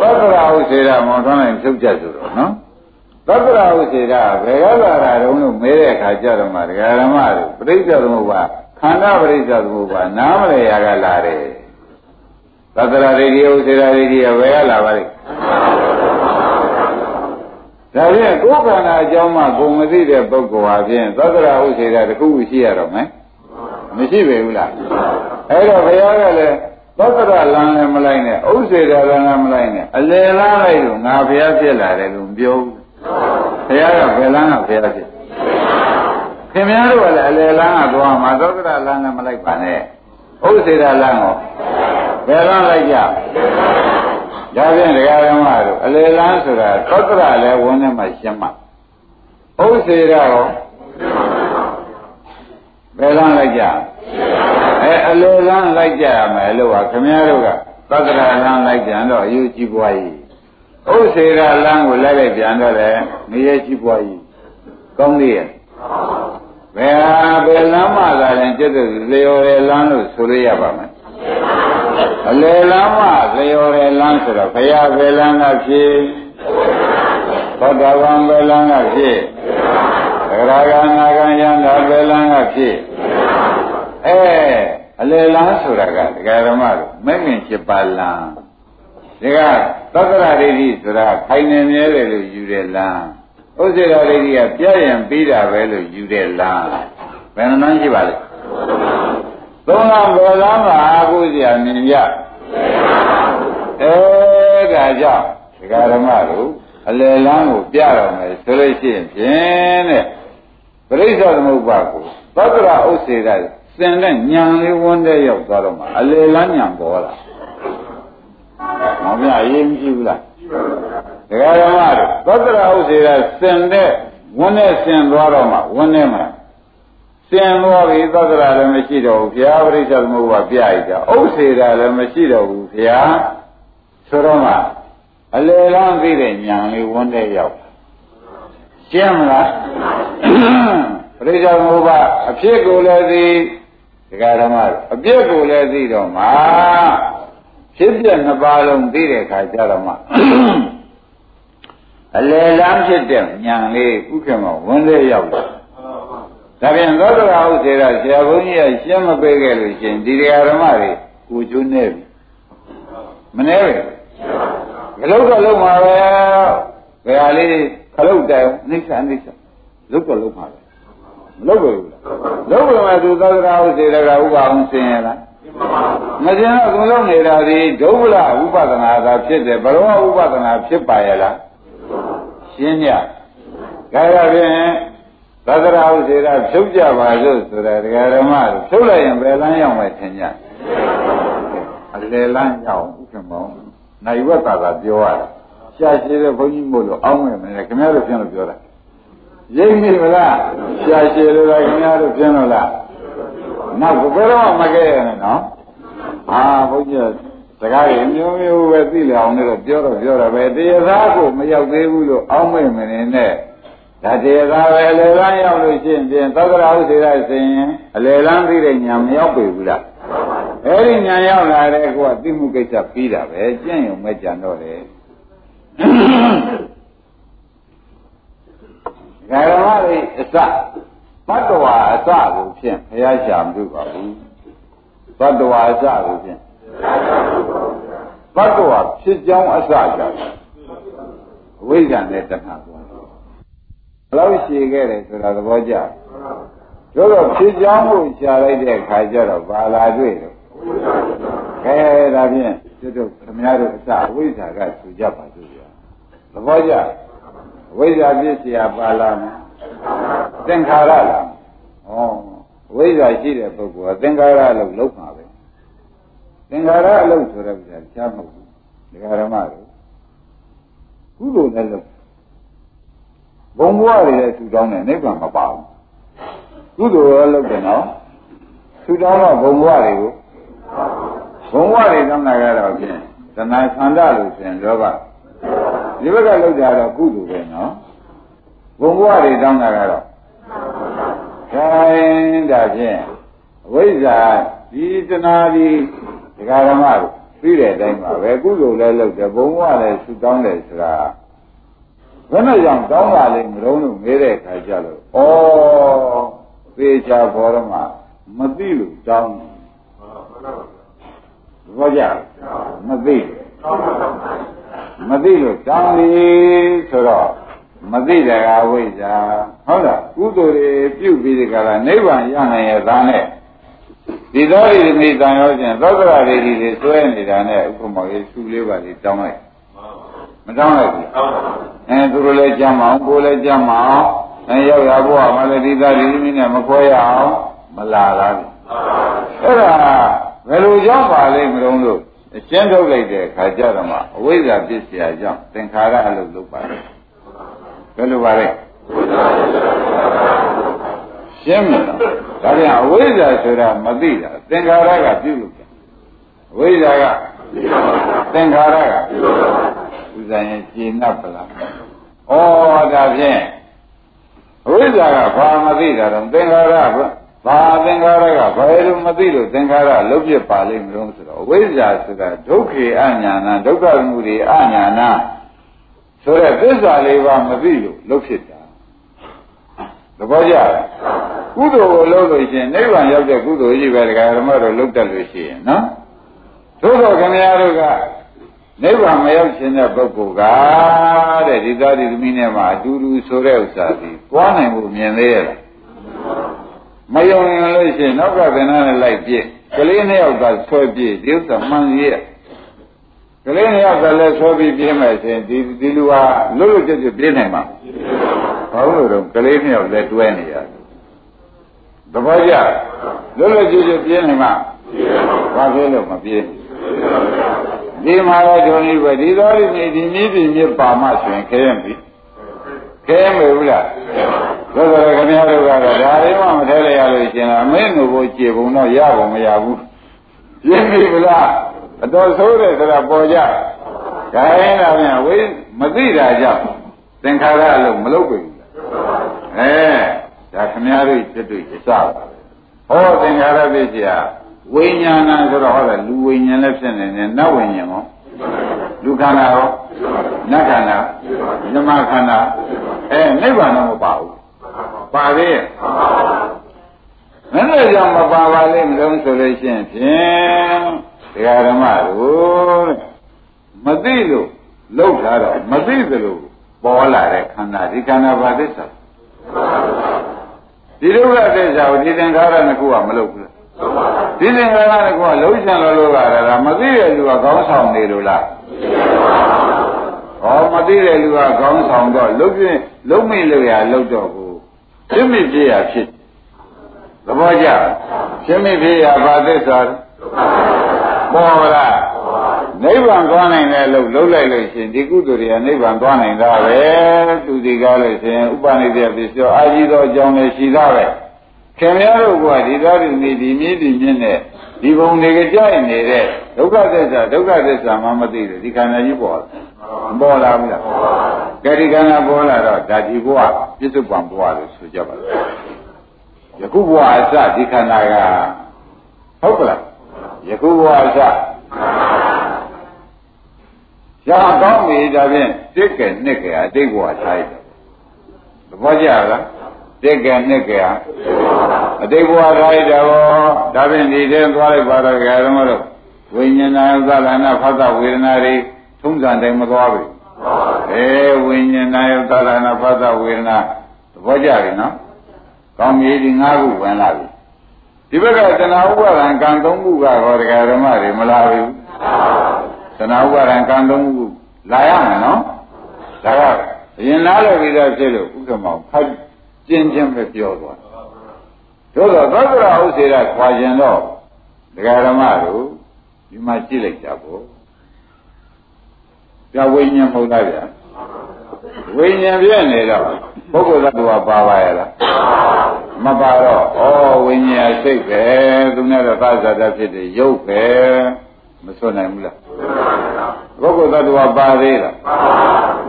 သက္ကရာဥစေတာမောထွန်းလိုက်ဖြုတ်ကြဆိုတော့နော်သက္ကရာဥစေတာဘယ်ကလာတာတုံးလို့မဲတဲ့အခါကျတော့မှဒကာရမတို့ပြိဿသမုပ္ပါခန္ဓာပြိဿသမုပ္ပါနားမလဲရကလာတယ်သက္ကရာရေဒီဥစေတာရေဒီဘယ်ကလာပါလိမ့် ဒါဖြင့်ကိုယ်ခန္ဓာအကြောင်းမှကိုမသိတဲ့ပုဂ္ဂိုလ်ဟာဖြင့်သက္ကရာဥစေတာတစ်ခုခုရှိရတော့မယ်မရှိပေဘူးလားအဲ့တော့ဘုရားကလည်းသောကရလမ်းလည်းမလိုက်နဲ့ဥစ္စေတာလမ်းလည်းမလိုက်နဲ့အလယ်လမ်းလိုက်လို့ငါဘုရားဖြစ်လာတယ်လို့ပြောဘူးဘုရားကဘယ်လမ်းကဘုရားဖြစ်ခင်ဗျားတို့ကလည်းအလယ်လမ်းကသွားမှာသောကရလမ်းလည်းမလိုက်ပါနဲ့ဥစ္စေတာလမ်းကိုဘယ်လမ်းလိုက်ကြ ဒါဖြင့်တရားဓမ္မတို့အလယ်လမ်းဆိုတာသောကရလည်းဝန်းထဲမှာရှင်းမှာဥစ္စေတာရောဘယ်လမ်းလိုက်ကြအဲအလိုလမ်းလိုက်ကြရမယ်လို့ပါခင်ဗျားတို့ကသက္ကရာလမ်းလိုက်ကြတော့အယူကြည့်ပွားကြီးဥစ္စေရာလမ်းကိုလိုက်လိုက်ပြန်တော့လေငရဲကြည့်ပွားကြီးကောင်းသေးရဲ့ဘယ်ဟာဘယ်လမ်းမှသာရင်ကျက်တဲ့လျော်ရလမ်းလို့ဆိုလို့ရပါမယ် အလေလမ်းမှလျော်ရလမ်းဆိုတော့ဘုရားဘယ်လမ်းကဖြစ်သောတာပန်ဘယ်လမ်းကဖြစ်သရဂါနာဂံယန္တာဘယ်လမ်းကဖြစ်အဲအလေလန်းဆိုတာကဒကာရမတို့မဲ့ငင်7ပါးလန်းဒီကသက္ကရာဒိဋ္ဌိဆိုတာခိုင်နေမြဲတယ်လို့ယူတယ်လန်းဥစ္စေရာဒိဋ္ဌိကပြည့်ရင်ပြီးတာပဲလို့ယူတယ်လန်းဘယ်နှမ်းရှိပါလဲ သုံးလဘယ်လန်းမှာအာဟုစရာမြင်ကြအဲဒါကြောင့်ဒကာရမတို့အလေလန်းကိုပြတော့မယ်ဆိုလို့ရှိရင်ဖြင့်တဲ့ပရိစ္ဆေသမုပ္ပါကိုသက္ကရာဥစ္စေရာစင်တဲ့ညံလေးဝန်းတဲ့ရောက်သွားတော့မှအလေလန်းညံပေါ်လာမောင်မြအရေးမကြည့်ဘူးလားဒကာဓမ္မတို့သောတရာဥစေကစင်တဲ့ဝန်းနဲ့စင်သွားတော့မှဝန်းနဲ့မှ စင်သွားပြီသောတရာလည်းမရှိတော့ဘူးဘုရားပရိစ္ဆေသမုပ္ပါပြရတာဥစေတာလည်းမရှိတော့ဘူးဘုရားဆိုတော့မှအလေလန်းသိတဲ့ညံလေးဝန်းတဲ့ရောက်ရှင်းမလားပရိစ္ဆေသမုပ္ပါအဖြစ်ကိုလည်းသိဒကာဓမ္မတို့အပြစ်ကိုလည်းသိတော့မှဖြစ်ပြနှစ်ပါးလုံးသိတဲ့ခါကျတော့မှအလေလမ်းဖြစ်တဲ့ညာလေးဥက္ကမဝန်းလေးရောက်တယ် ဒါပြန်သောတရာဟုစေတာဆရာဘုန်းကြီးကရှင်းမပေးခဲ့လို့ရှင်ဒီတရားဓမ္မတွေကိုကျွန်းနေပြီမနေပဲခလုတ်တော့လုံးမှာပဲဘယ်ဟာလေးခလုတ်တိုင်အိဋ္ဌအိဋ္ဌလုတ်တော့လုံးမှာပဲမလုတ်ဘူးလားလုတ်ဝင်မှသူသောတရာဟုစေတာကဥပအောင်ဆင်းရလားမစင်တော့သူလုံးနေတာဒီဒုဗ္ဗလဥပဒနာသာဖြစ်တယ်ဘရောဥပဒနာဖြစ်ပါရဲ့လားရှင်းညဒါကြဖြင့် သဒ္ဒရာဥစေတာဖြုတ်ကြပါစို့ဆိုတာဒကာဓမ္မတို့ဖြုတ်လိုက်ရင်ဘယ်လမ်းရောက်မယ်ထင်ကြအလေလမ်းရောက်ဥက္ကမောနိုင်ဝက်သာသာပြောရတာရှားရှိတဲ့ဘုန်းကြီးမို့လို့အောင်းမယ်မလဲခင်ဗျားတို့ပြန်လို့ပြောတာရိပ်နေမလားရှားရှိလို့လားခင်ဗျားတို့ပြန်လို့လားနောက်ဘယ်တော့မှမခဲ့ရနဲ့နော်ဟာဘုန်းကြီးစကားကြီးမျိုးမျိုးပဲသိလေအောင်လို့ပြောတော့ပြောတော့ပဲတရားသားကိုမရောက်သေးဘူးလို့အောင်းမိတ်မနေနဲ့ ဒါတရားသားပဲအလယ်လန်းရောက်လို့ရှိရင်ပြင်သက္ကရာဥစေရဆိုရင်အလယ်လန်းသိတဲ့ညာမရောက်ပြီဘူးလားအဲ့ဒီညာရောက်လာတဲ့ကောသိမှုကိစ္စပြီးတာပဲကျင့်ရုံမဲ့ကြံတော့တယ်ဂရမတွေအစဘတ်တော်အစကိုဖြင့်ဘုရားရှာမလို့ပါဘူးဘတ်တော်အစကိုဖြင့်ဘတ်တော်ဖြစ်ကြောင်းအစကြတယ်ဝိဇ္ဇာနဲ့တဏှာပေါ်ဘ လောက်ရှည်ခဲ့တယ်ဆိုတာသဘောကျတို့တော့ဖြစ်ကြောင်းကိုရှာလိုက်တဲ့အခါကျတော့ဘာလာတွေ့တော့ခဲဒါဖြင့်တို့ခင်ဗျားတို့အစဝိဇ္ဇာကသူကြပါသူဗျာသဘောကျဝိဇ္ဇာပြည့်စရာပါလာမယ်သင်္ခါရလားဩဝိဇ္ဇာရှိတဲ့ပုဂ္ဂိုလ်ကသင်္ခါရလို့လုံးမှာပဲသင်္ခါရအလုပ်ဆိုတဲ့ဥစ္စာရှားမဟုတ်ဘူးဒကာရမတို့ကုသိုလ်လည်းလုပ် ဘုံဘဝတွေလည်းထူတောင်းတယ်နိဗ္ဗာန်မပါဘူးကုသိုလ်လည်းလုပ်တယ်နော်ထူတောင်းတော့ဘုံဘဝတွေကိုဘုံဘဝတွေတောင်းတာကတော့ဖြင့်သနာဆန္ဒလို့ဆိုရင်လောဘဒီဘက်ကလောက်ကြတော့ကုသိုလ်ပဲနော်ဘုံဘဝတွေတောင်းတာကတော့ခိုင်းတာဖြင့်အဝိဇ္ဇာဒီတဏှာဒီဒကာရမတို့ပြီးတဲ့အတိုင်းပါပဲကုသိုလ်လည်းလုပ်တယ်ဘုံဘဝလည်းဆူတောင်းတယ်ဆိုတာ ဘယ်နဲ့ကြောင့်တောင်းပါလိမ့်မလို့လို့မေးတဲ့အခါကျတော့ဩသေချာဘောရမမသိလို့တောင်းဘောကြမသိမသိလို့တောင်းပြီဆိုတော့မသိတဲ့ကဝိဇ္ဇာဟုတ်လားကုသိုလ်တွေပြုပြီးဒီကလာနိဗ္ဗာန်ရနိုင်ရဲ့သားနဲ့ဒီသောရိမိတန်ရောချင်းသောကရရေဒီတွေဆွဲနေတာနဲ့ဥပမာရေးသူ့လေးပါလေးတောင်းလိုက် မကောင်းလိုက်ဘူးအဲသူတို့လည်းကြမ်းမအောင်ကိုယ်လည်းကြမ်းမအောင်အဲရောက်ရဘုရားမလည်းဒီသားဒီမိနဲ့မခွဲရအောင်မလာလာဘူးအဲ့ဒါဘယ်လိုကြောင့်ပါလဲမလုံးလို့အကျဉ်းထုတ်လိုက်တဲ့အခါကျတော့မှအဝိဇ္ဇာပစ္စယကြောင့်သင်္ခါရအလုပ်လုပ်ပါတယ်ဘယ်လိုပါလဲရှင်းမလားဒါပြန်အဝိဇ္ဇာဆိုတာမသိတာသင်္ခါရကပြုလုပ်တာ ဝိဇ္ဇာကသင်္ခါရကဥဇာရင်ရှင်း납ပလားဩဒါဖြင့်အဝိဇ္ဇာကဘာမသိတာတော့သင်္ခါရကဘာသင်္ခါရကဘယ်လိုမသိလို့သင်္ခါရလုတ်ပြပါလိမ့်မလို့ဆိုတော့အဝိဇ္ဇာဆိုတာဒုက္ခေအညာနာဒုက္ခမှုတွေအညာနာဆိုတဲ့သစ္စာလေးပါမသိလို့လုတ်ဖြစ်တာသဘောကျလားကုသိုလ်ကိုလုပ်လို့ရှိရင်နိဗ္ဗာန်ရောက်တဲ့ကုသိုလ်ကြီးပဲဒကာဓမ္မတို့လုပ်တတ်လို့ရှိရင်နော် သို့တော့ခင်ဗျားတို့ကနိဗ္ဗာန်မရောက်ခြင်းတဲ့ပုဂ္ဂိုလ်ကတဲ့ဒီသားဒီသမီးနဲ့မှအတူတူဆိုတဲ့ဥစ္စာဒီပွားနိုင်ဖို့မြင်သေးရဲ့မယုံရင်လို့ရှိရင်နောက်ကသင်္နာနဲ့လိုက်ပြည့်ကလေးနှစ်ယောက်ကဆွဲပြည့်ဒီဥစ္စာမှန်ရဲ့ကလေးနှစ်ယောက်ကလည်းဆွဲပြီးပြင်းမယ်ဆိုရင်ဒီဒီလူဟာလွတ်လွတ်ကျွတ်ကျွတ်ပြင်းနိုင်မှာဘာလို့လဲတော့ကလေးနှစ်ယောက်လည်းတွဲနေရတယ်သဘောကျလွတ်လွတ်ကျွတ်ကျွတ်ပြင်းနေမှာဘာဖြစ်လို့မပြင်း ဒီမှာတော့ဒုနိဗ္ဗာန်ဒီတော်ဒီနေဒီနည်းဒီမြစ်ပါမှဆိုရင်ခဲရင်ပြီခဲမယ်ဘူးလားသို့တော်ခင်ဗျားတို့ကတော့ဒါလေးမှမထဲလိုက်ရလို့ရှင်လားမင်းတို့ကိုကြေပုံတော့ရပုံမရဘူးရင်းပြီဘူးလားအတော်ဆိုးတယ်ဆိုတာပေါ်ကြဒါရင်းတော့ပြန်ဝေးမသိတာကြောင့်သင်္ခါရအလုံးမလုပ်ပြီအဲဒါခင်ဗျားတို့စွတ်တွေ့အစပါဟောသင်္ခါရပြည့်စရာ ဝိညာဏဆိုတော့ဟောတယ်လူဝိညာဉ်လည်းဖြစ်နေတယ်နတ်ဝိညာဉ်ရောလူခန္ဓာရောနတ်ခန္ဓာဓမ္မခန္ဓာအဲနိဗ္ဗာန်တော့မပါဘူးပါသေးရဲ့မင်းတို့ကြောင့်မပါပါလိမ့်မလို့ဆိုလို့ရှိရင်ဖြင့်ဒကာဓမ္မတို့မသိလို့လောက်ထားတော့မသိသလိုပေါ်လာတဲ့ခန္ဓာဒီခန္ဓာဘာသစ္စာဒီဒုက္ခသစ္စာကိုဒီသင်္ခါရနှစ်ခုကမလုပ်ဘူး ဒီသင်္ခါရနှစ်ခုကလုံးချင်လို့လို့လာတာမသိတဲ့လူကခေါင်းဆောင်နေလို့လားဟောမသိတဲ့လူကခေါင်းဆောင်တော့လုံးပြင်းလုံးမိလို့ရလုံးတော့ကိုပြင်းမိပြရဖြစ်သဘောကျပြင်းမိပြရဘာသစ္စာပေါ်လားနိဗ္ဗာန်သွားနိုင်တဲ့လို့လုံးလိုက်လို့ရှင်ဒီကုသိုလ်တွေကနိဗ္ဗာန်သွားနိုင်တာပဲသူဒီကားလို့ရှင်ဥပနိဒေပစ္စယောအာကြီးသောအကြောင်းလည်းရှိတာပဲ ခင်ဗျားတို့ကဒီတော်ဒီနေဒီမြည်ဒီမြင့်နဲ့ဒီဘုံတွေကကြိုက်နေတဲ့ဒုက္ခသစ္စာဒုက္ခသစ္စာမှမသိတယ်ဒီခန္ဓာကြီးပေါ်မပေါ်လာဘူးလားကဲဒီခန္ဓာပေါ်လာတော့ဒါဒီဘဝပြစ္ဆုတ်ပံဘဝလို့ဆိုကြပါလားယခုဘဝအစဒီခန္ဓာကဟုတ်ကလားယခုဘဝအစရကောင်းပြီဒါဖြင့်တစ်ကဲနှစ်ကဲအတိတ်ဘဝထားရတယ်သဘောကျလား တစ်ကဲနှစ်ကဲအတိတ်ဘဝထားရတော့ဒါဖြင့်ဒီတည်းသွားလိုက်ပါတော့ကြရမလို့ဝိညာဏသလနာဖသဝေဒနာတွေထုံးစံတိုင်းမသွားဘူးအဲဝိညာဏသလနာဖသဝေဒနာသဘောကျပြီနော်ကောင်းပြီဒီ၅ခုဝင်လာပြီဒီဘက်ကတဏှာဥပါဒံကံ၃ခုကဟောတရားဓမ္မတွေမလာဘူးတဏှာဥပါဒံကံ၃ခုလာရမယ်နော်ဒါကအရင်နားလည်ပြီးသားဖြစ်လို့ဥက္ကမောင်ဖတ် ကျင်းချင်းပဲပြောသွားတို့တော့သောတရာဥစေရခွာခြင်းတော့တရားဓမ္မတို့ဒီမှာကြည့်လိုက်ကြပေါ့ပြဝိညာဉ်မဟုတ်လားဗျာဝိညာဉ်ပြည့်နေတော့ပုဂ္ဂိုလ်သတ္တဝါပါပါရလားမပါတော့ဩဝိညာဉ်စိတ်ပဲသူနဲ့တော့သာဇာတဖြစ်တယ်ရုပ်ပဲမစွနိုင်ဘူးလားပုဂ္ဂိုလ်သတ္တဝါပါသေးလား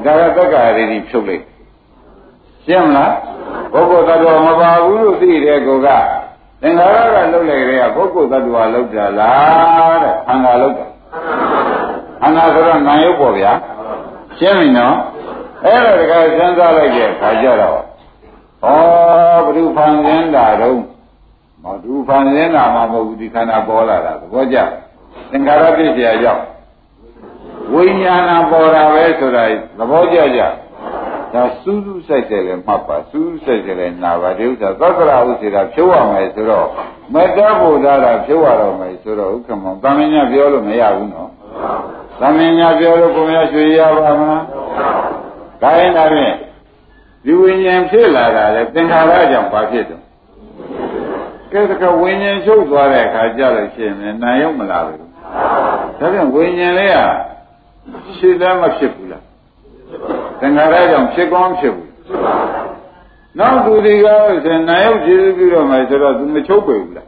ဒါကတက္ကရာတွေဖြုတ်လိုက်ရှင်းမလား ပုဂ္ဂိုလ်သတ္တဝါမပါဘူးလို့သိတဲ့ကိုကသင်္ခါရကလုတ်လိုက်ကြတဲ့ပုဂ္ဂိုလ်သတ္တဝါလုတ်တာလားတဲ့ခန္ဓာလုတ်တာခန္ဓာဆိုတော့နာယုတ်ပေါ့ဗျာရှင်းပြီနော်အဲ့တော့တခါစဉ်းစားလိုက်တဲ့အခါကျတော့ဩဘဒုဖန်စင်းတာတော့မဒုဖန်စင်းတာမှမဟုတ်ဘူးဒီခန္ဓာပေါ်လာတာသဘောကျသင်္ခါရပြည့်စရာရောက်ဝိညာဏပေါ်တာပဲဆိုတာသဘောကျကြ ဒါစူးစူးဆိုင်ဆိုင်လည်းမှတ်ပါစူးစူးဆိုင်ဆိုင်လည်းနာပါဒီဥစ္စာသက္ကရာဥစေတာဖြုတ်ရမယ်ဆိုတော့မတ္တဗုဒ္ဓတာဖြုတ်ရတော့မယ်ဆိုတော့ဥက္ကမောတာမင်းညာပြောလို့မရဘူးနော်သမင်ညာပြောလို့ကိုမရရွှေရပါမလားဒါရင်ဒါဖြင့်ဒီဝိညာဉ်ဖြစ်လာတာလေသင်္ခါရကြောင့်ဘာဖြစ်တော့ကဲတကဝိညာဉ်ချုပ်သွားတဲ့အခါကျလို့ရှိရင်နာရုံမလာဘူးဒါပြန်ဝိညာဉ်လေးကရှိတယ်မဖြစ်ဘူးလား သင်္ခါရကြောင့်ဖြစ်ကောင်းဖြစ်ဘူးနောက်သူတွေကဆိုနာရုပ်ကျေစုပြုတော့မယ်ဆိုတော့သူမချုပ်ပေဘူးလား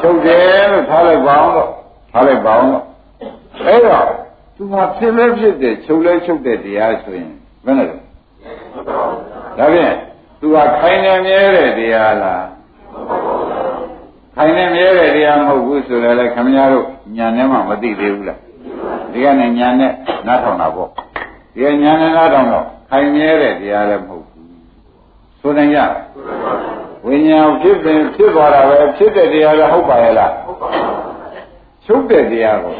ချုပ်တယ်လို့ထားလိုက်ပါအောင်တော့ထားလိုက်ပါအောင်တော့အဲ့တော့သူကဖြစ်လဲဖြစ်တယ်ချုပ်လဲချုပ်တဲ့တရားဆိုရင်ဘယ်နဲ့လဲဒါဖြင့်သူကခိုင်နေမြဲတဲ့တရားလားခိုင်နေမြဲတဲ့တရားမဟုတ်ဘူးဆိုလည်းလည်းခမများတို့ညာနဲ့မှမသိသေးဘူးလားဒီကနေ့ညာနဲ့နားထောင်တာပေါ့ ဒီဉာဏ်နဲ့တော့တော့ခိုင်မြဲတဲ့တရားလည်းမဟုတ်ဘူးဆိုနိုင်ရဝိညာဉ်ဖြစ်ပင်ဖြစ်သွားတာပဲဖြစ်တဲ့တရားလည်းဟုတ်ပါရဲ့လားဟုတ်ပါဘူးချုပ်တဲ့တရားကို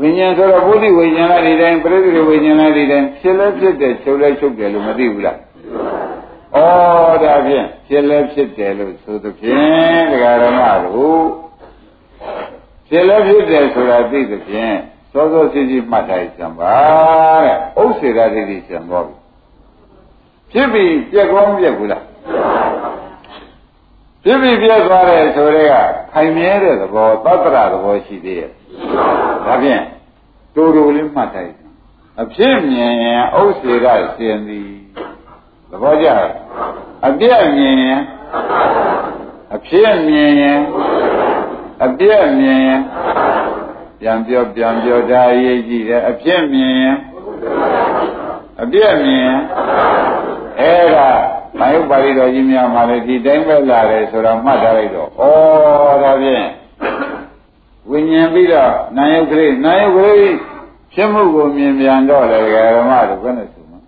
ဝိညာဉ်ဆိုတော့ဘုဒ္ဓဝိညာဉ်လားဒီတိုင်းပြိတိဝိညာဉ်လားဒီတိုင်းဖြစ်လဲဖြစ်တယ်ချုပ်လဲချုပ်တယ်လို့မသိဘူးလားဩဒါဖြင့်ဖြစ်လဲဖြစ်တယ်လို့ဆိုသဖြင့်ဒကာရမတို့ဖြစ်လဲဖြစ်တယ်ဆိုတာသိသဖြင့် စောစောစီစီမှတ်တိုင်းစံပါတဲ့ဥစ္စေရတိတိစံသွားပြီဖြစ်ပြီးပြက်ကောင်းပြက်ဘူးလားဖြစ်ပြီးပြည့်သွားတယ်ဆိုတဲ့ကခိုင်မြဲတဲ့သဘောသတ္တရသဘောရှိသေးရဲ့ဒါဖြင့်တူတူလေးမှတ်တိုင်းအဖြစ်မြင်ရင်ဥစ္စေရရှင်သည်သဘောကျအပြည့်မြင်ရင်အဖြစ်မြင်ရင်အပြည့်မြင်ရင် ပြန်ပြောပြန်ပြောဒါရေးကြည့်တယ်အဖြစ်မြင်ရင်အပြည့်မြင်ရင်အဲ့ဒါမယုတ်ပါဠိတော်ကြီးများမှာလည်းဒီတိုင်းပဲလာတယ်ဆိုတော့မှတ်ထားလိုက်တော့ဩဒါဖြင့်ဝိညာဉ်ပြီးတော့နာယုတ်ကလေးနာယုတ်ကလေးဖြစ်မှုကိုမြင်ပြန်တော့လေဓမ္မတို့ဘယ်နဲ့ဆိုမလဲ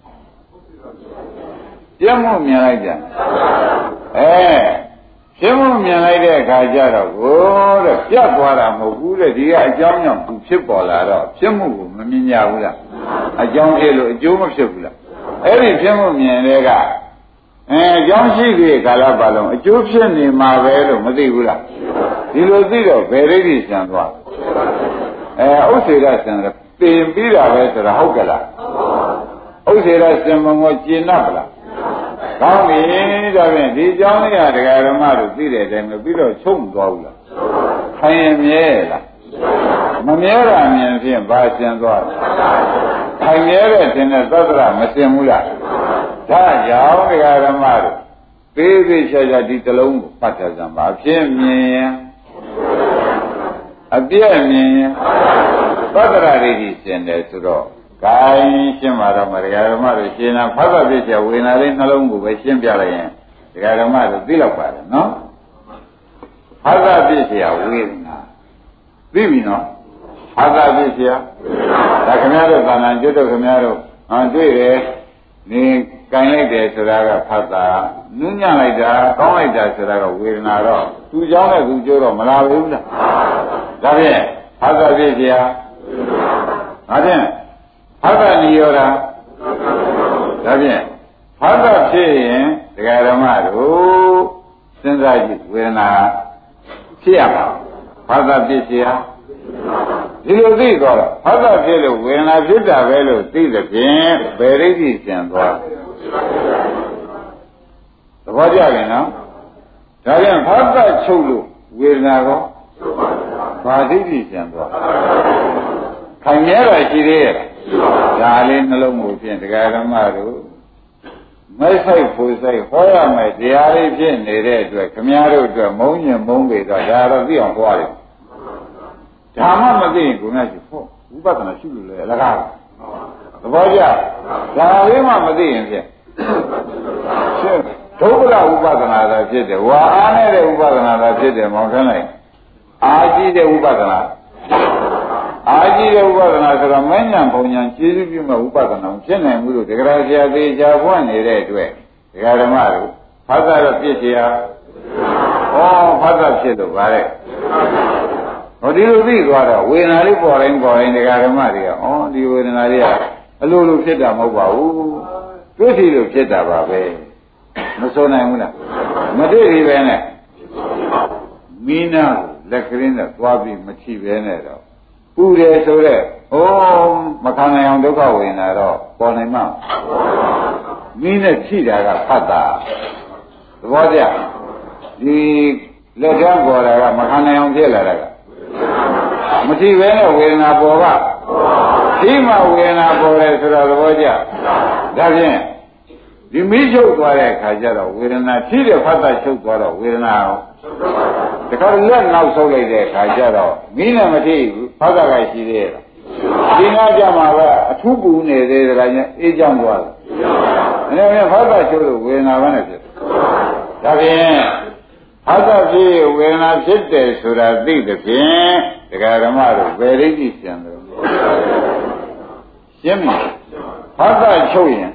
ပြမှုမြင်လိုက်ကြအဲ ဖြစ်မှုမြင်လိုက်တဲ့အခါကျတော့ကိုတဲ့ပြတ်သွားတာမဟုတ်ဘူးတဲ့ဒီကအကြောင်းကြောင့်သူဖြစ်ပေါ်လာတော့ဖြစ်မှုကိုမမြင်ကြဘူးလားအကြောင်းဖြစ်လို့အကျိုးမဖြစ်ဘူးလားအဲ့ဒီဖြစ်မှုမြင်တဲ့ကအဲအကြောင်းရှိပြီကာလပတ်လုံးအကျိုးဖြစ်နေမှာပဲလို့မသိဘူးလားဒီလိုသိတော့ဘယ်ရိပ်ကြီးဆံသွားအဲဥစ္စေရဆံတယ်ပင်ပြီးတာပဲဆိုတာဟုတ်ကလားဥစ္စေရဆံမငောကျင်납ပါလား ကောင်းပြီဒါဖြင့်ဒီเจ้าလေးကဒကာဓမ္မတို့သိတဲ့အတိုင်းပဲပြီးတော့ချုံသွားဘူးလားခိုင်ရင်မြဲလားမမြဲတာမြင်ဖြင့်ဘာရှင်းသွားလဲခိုင်မြဲတဲ့သင်တဲ့သတ္တရမရှင်းဘူးလားဒါကြောင့်ဒကာဓမ္မတို့သေးသေးချာချာဒီတလုံးကိုဖတ်ထားကြပါဖြစ်မြင်ရင်အပြည့်မြင်ရင်သတ္တရတွေကြီးရှင်းတယ်ဆိုတော့ ကိုင်းရှင်းပါတော့မတရားဓမ္မတို့ရှင်းတာဖတ်ဖတ်ပြည့်ချဝေနာလေးနှလုံးကိုပဲရှင်းပြလိုက်ရင်တရားဓမ္မတို့သိလောက်ပါတယ်နော်ဖတ်ဖတ်ပြည့်ချဝေနာသိပြီနော်ဖတ်ဖတ်ပြည့်ချဒါခင်ဗျားတို့သာနာကျွတ်တို့ခင်ဗျားတို့ဟောတွေ့တယ်နေကင်လိုက်တယ်ဆိုတာကဖတ်တာနူးညံ့လိုက်တာကောင်းလိုက်တာဆိုတာကဝေဒနာတော့သူเจ้าနဲ့သူကျိုးတော့မလာဘူးလားဒါဖြင့်ဖတ်ဖတ်ပြည့်ချဒါဖြင့် ဖတ်တာနိရောဓဒါဖြင့်ဖတ်တာဖြစ်ရင်ဒကာဓမ္မတို့စဉ်းစားကြည့်ဝေဒနာဖြစ်ရမှာဖတ်တာဖြစ်เสียဒီလိုသိတော့ဖတ်တာဖြစ်လို့ဝေဒနာဖြစ်တာပဲလို့သိတဲ့ဖြင့်ဘယ်ရိပ်ကြီးကျန်သွားသဘောကျရင်နော်ဒါပြန်ဖတ်တာချုပ်လို့ဝေဒနာကောဘာသိကြီးကျန်သွားခိုင်မြဲတာရှိသေးရဲ့ ဒါလေးနှလုံးကိုဖြင့်တရားဓမ္မတို့မိုက်ဆိုင်ဖူဆိုင်ဟောရမယ်တရားလေးဖြစ်နေတဲ့အတွက်ခမည်းတော်အတွက်မုန်းညင်မုန်းပေတော့ဒါတော့သိအောင်ဟောရတယ်ဒါမှမသိရင်ကိုယ်ကရှိဖို့ဝိပဿနာရှိလို့လေအလကားသဘောကျဒါလေးမှမသိရင်ဖြင့်ရှင်းဒုက္ခဝိပဿနာသာဖြစ်တယ်ဝါအားနေတဲ့ဝိပဿနာသာဖြစ်တယ်မောင်ခန်းလိုက်အာကြည့်တဲ့ဝိပဿနာအာ ကြီးတဲ့ဥပဒနာဆိုတော့မဉ္ဇဏ်ဘုံဉဏ်ကျေစုပြုမဲ့ဥပဒနာဖြစ်နိုင်ဘူးလို့တရားဆရာသေးချာဖွင့်နေတဲ့အတွက်ဒကာဓမ္မတို့ဖတ်တာတော့ပြည့်စရာဩဖတ်တာဖြစ်လို့ပါတဲ့ဟောဒီလိုသိသွားတော့ဝေဒနာလေးပေါ်တိုင်းပေါ်တိုင်းဒကာဓမ္မတွေကဩဒီဝေဒနာလေးကအလိုလိုဖြစ်တာမဟုတ်ပါဘူးတွေ့ရှိလို့ဖြစ်တာပါပဲမဆိုးနိုင်ဘူးလားမတွေ့ရပဲနဲ့မိနာလက်ကရင်းနဲ့သွားပြီးမချီပဲနဲ့တော့ ပူတယ်ဆိုတော့ဩမခံနိုင်အောင်ဒုက္ခဝေဒနာတော့ပေါ်နိုင်မှာမိနဲ့ချိတာကဖတ်တာသဘောကျဒီလက်ထပ်ပေါ်တာကမခံနိုင်အောင်ဖြစ်လာတာကမချိပဲနဲ့ဝေဒနာပေါ်ကဒီမှာဝေဒနာပေါ်တယ်ဆိုတော့သဘောကျဒါဖြင့်ဒီမိချုပ်သွားတဲ့အခါကျတော့ဝေဒနာရှိတဲ့ဖတ်တာချုပ်သွားတော့ဝေဒနာရောတခါလက်နောက်ဆုပ်လိုက်တဲ့အခါကျတော့မိနဲ့မထိဘူး ဖတ်တာကရှိသေးရဲ့ဒီနာကြမှာကအထူးပူနေသေးတယ်ကညအေးကြောင်းသွားတယ်အဲ့ဒါဖတ်တာချုပ်လို့ဝေဒနာပဲနဲ့ဖြစ်ဒါဖြင့်ဖတ်တာဖြစ်ဝေဒနာဖြစ်တယ်ဆိုတာသိတဲ့ဖြင့်ဒကာဓမ္မတို့ဗေရိတိကျန်တယ်ရှင်းပြီဖတ်တာချုပ်ရင်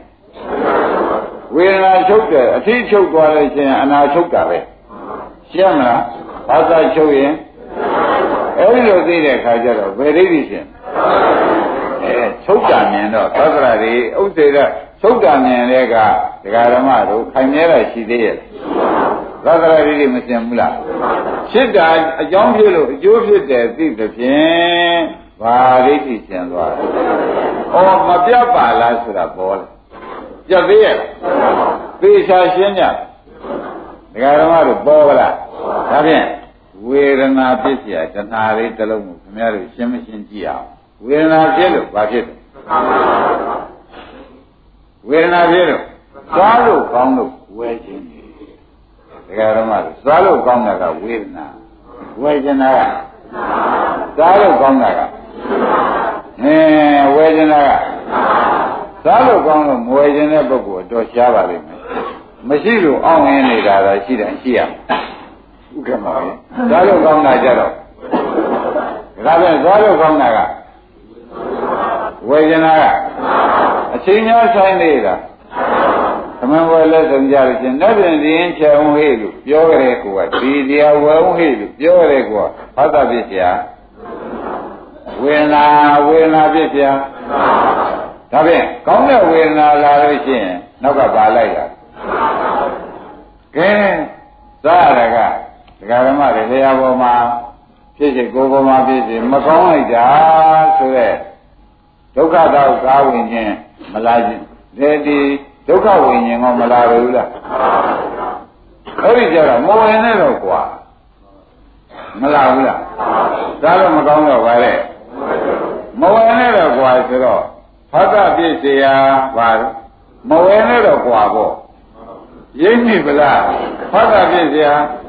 ဝေဒနာချုပ်တယ်အထီးချုပ်သွားလို့ရှိရင်အနာချုပ်တာပဲရှင်းမလားဘာသာချုပ်ရင် အဲဒီလိုသိတဲ့အခါကျတော့ဘယ်ဒိဋ္ဌိရှင်အဲချုပ်တာမြင်တော့သက္ကရာတွေဥစ္စေရချုပ်တာမြင်တဲ့ကဒကာဓမ္မတို့ခိုင်မြဲတာရှိသေးရဲ့သက္ကရာတွေမရှင်းဘူးလားဖြစ်တာအကြောင်းဖြစ်လို့အကျိုးဖြစ်တယ်သိတဲ့ဖြင့်ဘာဒိဋ္ဌိရှင်သွားတယ်။အော်မပြတ်ပါလားဆိုတာပေါ်တယ်ပြတ်သေးရဲ့သေချာရှင်းကြဒကာဓမ္မတို့ပေါ်ကြလားဒါဖြင့် ဝေဒနာဖြစ်เสียတဏှာလေးတစ်လုံးကိုခင်ဗျားတို့ရှင်းမရှင်းကြည့်အောင်ဝေဒနာဖြစ်လို့ဘာဖြစ်လဲဝေဒနာဖြစ်လို့သွားလို့ကောင်းလို့ဝဲခြင်းနေဒကာဓမ္မတို့သွားလို့ကောင်းတာကဝေဒနာဝဲခြင်းတာကသွားလို့ကောင်းတာကအဲဝဲခြင်းတာကသွားလို့ကောင်းလို့မဝဲခြင်းတဲ့ပုဂ္ဂိုလ်တော့ရှားပါလိမ့်မယ်မရှိလို့အောင်းရင်းနေတာတော့ရှိတယ်ရှိရ ဥက္ကမသွားလို့ကောင်းတာကြတော့ဒါပြန်သွားလို့ကောင်းတာကဝေဒနာကအချိန်များဆိုင်နေတာသမန်ဝဲလက်ဆုံးကြလို့ချင်းနောက်ပြန်ဒီရင်ချောင်းဟေးလို့ပြောကြတဲ့ကောဒီတရားဝဲဝဟေးလို့ပြောကြတဲ့ကောဘာသာဖြစ်စရာဝေဒနာဝေဒနာဖြစ်စရာဒါဖြင့်ကောင်းတဲ့ဝေဒနာလာလို့ရှိရင်နောက်ကပါလိုက်တာကဲသာရက ဒကာဓမ္မတွေတရားပေါ်မှာဖြစ်စေကိုယ်ပေါ်မှာဖြစ်စေမကောင်းလိုက်တာဆိုတဲ့ဒုက္ခတော့ကားဝင်ခြင်းမလာခြင်းဒီဒီဒုက္ခဝိညာဉ်ကမလာဘူးလားအဲ့ဒီကြတော့မဝင်နဲ့တော့ကွာမလာဘူးလားဒါတော့မကောင်းတော့ပါလေမဝင်နဲ့တော့ကွာဆိုတော့ဖတ်တာပြည့်စရာပါမဝင်နဲ့တော့ကွာပေါ့ရိပ်မိပလားဖတ်တာပြည့်စရာမဝ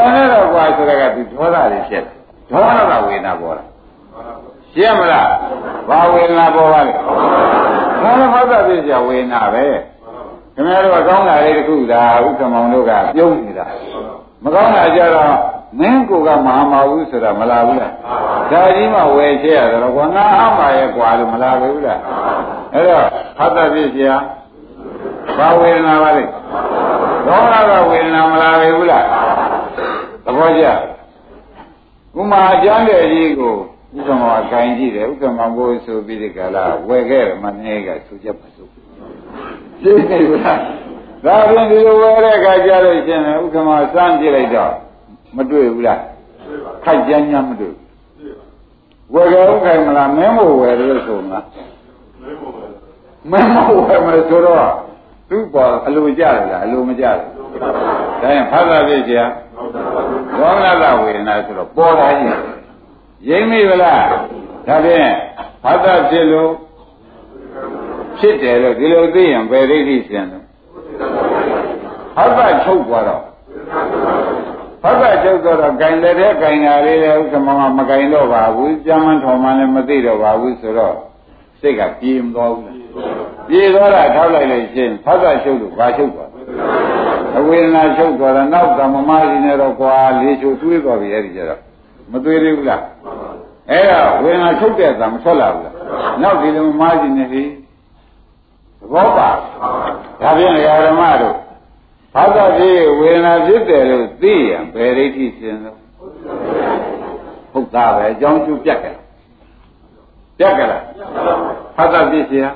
င်နဲ့တော့ကွာဆိုတော့ကဒီဒေါသတွေဖြစ်တယ်ဒေါသကဝေဒနာပေါ်တာရှင်းမလားဘာဝေဒနာပေါ်ပါလဲဘာလို့ဟောတာပြည့်စရာဝေဒနာပဲခင်ဗျားတို့ကကောင်းတာလေးတခုဒါဥက္ကမောင်တို့ကပြုံးနေတာမကောင်းတာကြတော့မင်းကိုကမဟာမဘူးဆိုတာမလာဘူးလားဒါကြီးမှဝယ်ချဲရတော့ကွာငါအမှားရဲ့ကွာလို့မလာဘူးလားအဲ့တော့ဟောတာပြည့်စရာဘာဝေဒနာပါလဲဒေါသကဝေဒနာမလာဘူးလား သဘောကျဥမာအကျမ်းတဲ့ကြီးကိုဥက္ကမောကဂိုင်းကြည့်တယ်ဥက္ကမောကိုဆိုပြီးဒီကလာဝယ်ခဲ့တယ်မနေကဆိုချက်မဆိုရှင်းနေဘူးလားဒါပြင်ဒီလိုဝယ်တဲ့အခါကျလို့ရှင်ဥက္ကမောစမ်းကြည့်လိုက်တော့မတွေ့ဘူးလားခိုက်ကြမ်းကြမ်းမတွေ့ဝယ်ကြဥက္ကမလားမင်းမို့ဝယ်လို့ဆိုမလားမင်းမို့ဝယ်မလို့ဆိုတော့သူ့ပေါ်အလိုကြတယ်လားအလိုမကြဘူး ဒါရင်ဖတ်တာပြည့်ချာဘောဂလဝေဒနာဆိုတော့ပေါ်လာရင်ရိမ့်မိဗလားဒါဖြင့်ဖတ်တာဖြစ်လို့ဖြစ်တယ်လို့ဒီလိုသိရင်ဘယ်ဒိဋ္ဌိစင်လဲဖတ်တာချုပ်သွားတော့ဖတ်တာချုပ်သွားတော့ဂိုင်တဲ့တဲ့ဂိုင်တာလေးလည်းဥက္ကမကမဂိုင်တော့ပါဘူးကြမ်းမှန်းထောင်မှန်းလည်းမသိတော့ပါဘူးဆိုတော့စိတ်ကပြေမသွားဘူးလားပြေသွားတာထောက်လိုက်လို့ရှင်ဖတ်တာချုပ်လို့ဘာချုပ်သွား အဝေဒနာချုပ်သွားတာနောက်ကမမရှိနေတော့ကွာလေးချိုသွေးသွားပြီအဲ့ဒီကျတော့မသွေးသေးဘူးလားအဲ့ဒါဝေဒနာချုပ်တဲ့အတာမထွက်လာဘူးလားနောက်ဒီလိုမမရှိနေလေသဘောပါဒါဖြင့်ဓမ္မတို့ဘာသာဖြစ်ဝေဒနာဖြစ်တယ်လို့သိရင်ဘယ်ဒိဋ္ဌိရှင်လို့ဟုတ်တာပဲအကြောင်းကျူပြက်ကလားပြက်ကလားဘာသာဖြစ်ရှင်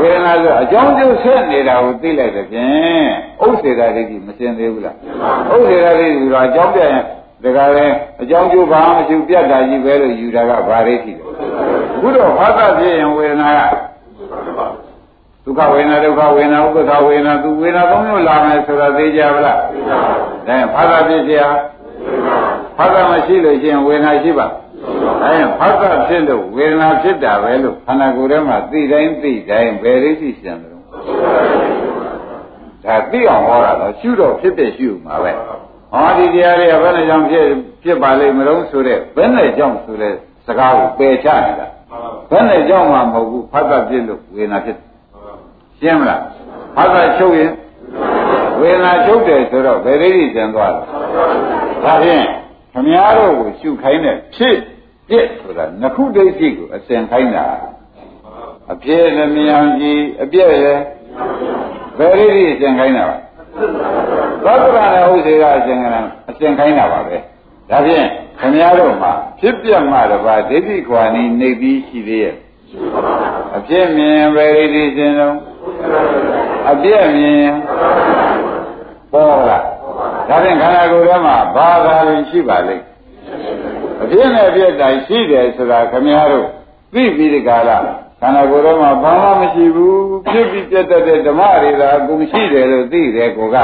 ဝေဒနာဆိုအကြောင်းကျိုးဆက်နေတာကိုသိလိုက်တဲ့ဖြင့်ဥစ္စေတာဒိဋ္ဌိမစင်သေးဘူးလားဥစ္စေတာဒိဋ္ဌိကအကြောင်းပြရင်ဒါကလည်းအကြောင်းကျိုးဘာမှမရှိပြတ်တာကြီးပဲလို့ယူတာကဘာဒိဋ္ဌိလဲဘုရောဘာသာပြည့်ရင်ဝေဒနာကဒုက္ခဝေဒနာဒုက္ခဝေဒနာဥပ္ပခဝေဒနာသူဝေဒနာသုံးမျိုးလာမယ်ဆိုတာသိကြပါလားသိပါပါဒါရင်ဘာသာပြည့်စရာဘာသာမရှိလို့ရှိရင်ဝေဒနာရှိပါ ဒါရင်ဘာသာဖြစ်လို့ဝေဒနာဖြစ်တာပဲလို့ခန္ဓာကိုယ်ထဲမှာသိတိုင်းသိတိုင်းဘယ်လိုရှိရှင်တယ်ဒါသိအောင်ဟောတာတော့ရှုတော့ဖြစ်တဲ့ရှုမှာပဲဟောဒီတရားတွေကဘယ်နဲ့ကြောင့်ဖြစ်ဖြစ်ပါလိမ့်မလို့ဆိုတဲ့ဘယ်နဲ့ကြောင့်ဆိုတဲ့စကားကိုပယ်ချနေတာဘယ်နဲ့ကြောင့်မှမဟုတ်ဘူးဖတ်တာဖြစ်လို့ဝေဒနာဖြစ်ရှင်းမလားဖတ်တာချုပ်ရင်ဝေဒနာချုပ်တယ်ဆိုတော့ဘယ်လေးကြီးကျန်သွားလဲဒါဖြင့်ခမည်းတော်ကိုရှုခိုင်းတဲ့ဖြစ် ပြစ်ဆိုတာနခုဒိဋ္ဌိကိုအစဉ်ခိုင်းတာအပြည့်လည်းမြန်ကြီးအပြည့်လည်းဘယ်လေးကြီးအစဉ်ခိုင်းတာပါသောတရနဲ့ဟုတ်စေကအစဉ်ကလည်းအစဉ်ခိုင်းတာပါပဲဒါဖြင့်ခမည်းတော်မှာဖြစ်ပြမှတပါဒိဋ္ဌိခွာနေနေပြီးရှိသေးရဲ့အပြည့်မြင်ဘယ်လေးကြီးစဉ်တော့အပြည့်မြင်ပေါ်လာဒါဖြင့်ခန္ဓာကိုယ်ထဲမှာဘာသာရင်ရှိပါလိမ့် အပြည့်နဲ့အပြည့်တိုင်းရှိတယ်ဆိုတာခမည်းတော်သိပြီးဒီကာလခန္ဓာကိုယ်ထဲမှာဘာမှမရှိဘူးဖြစ်ပြီးပြတ်တတ်တဲ့ဓမ္မတွေသာအကုန်ရှိတယ်လို့သိတယ်ကိုက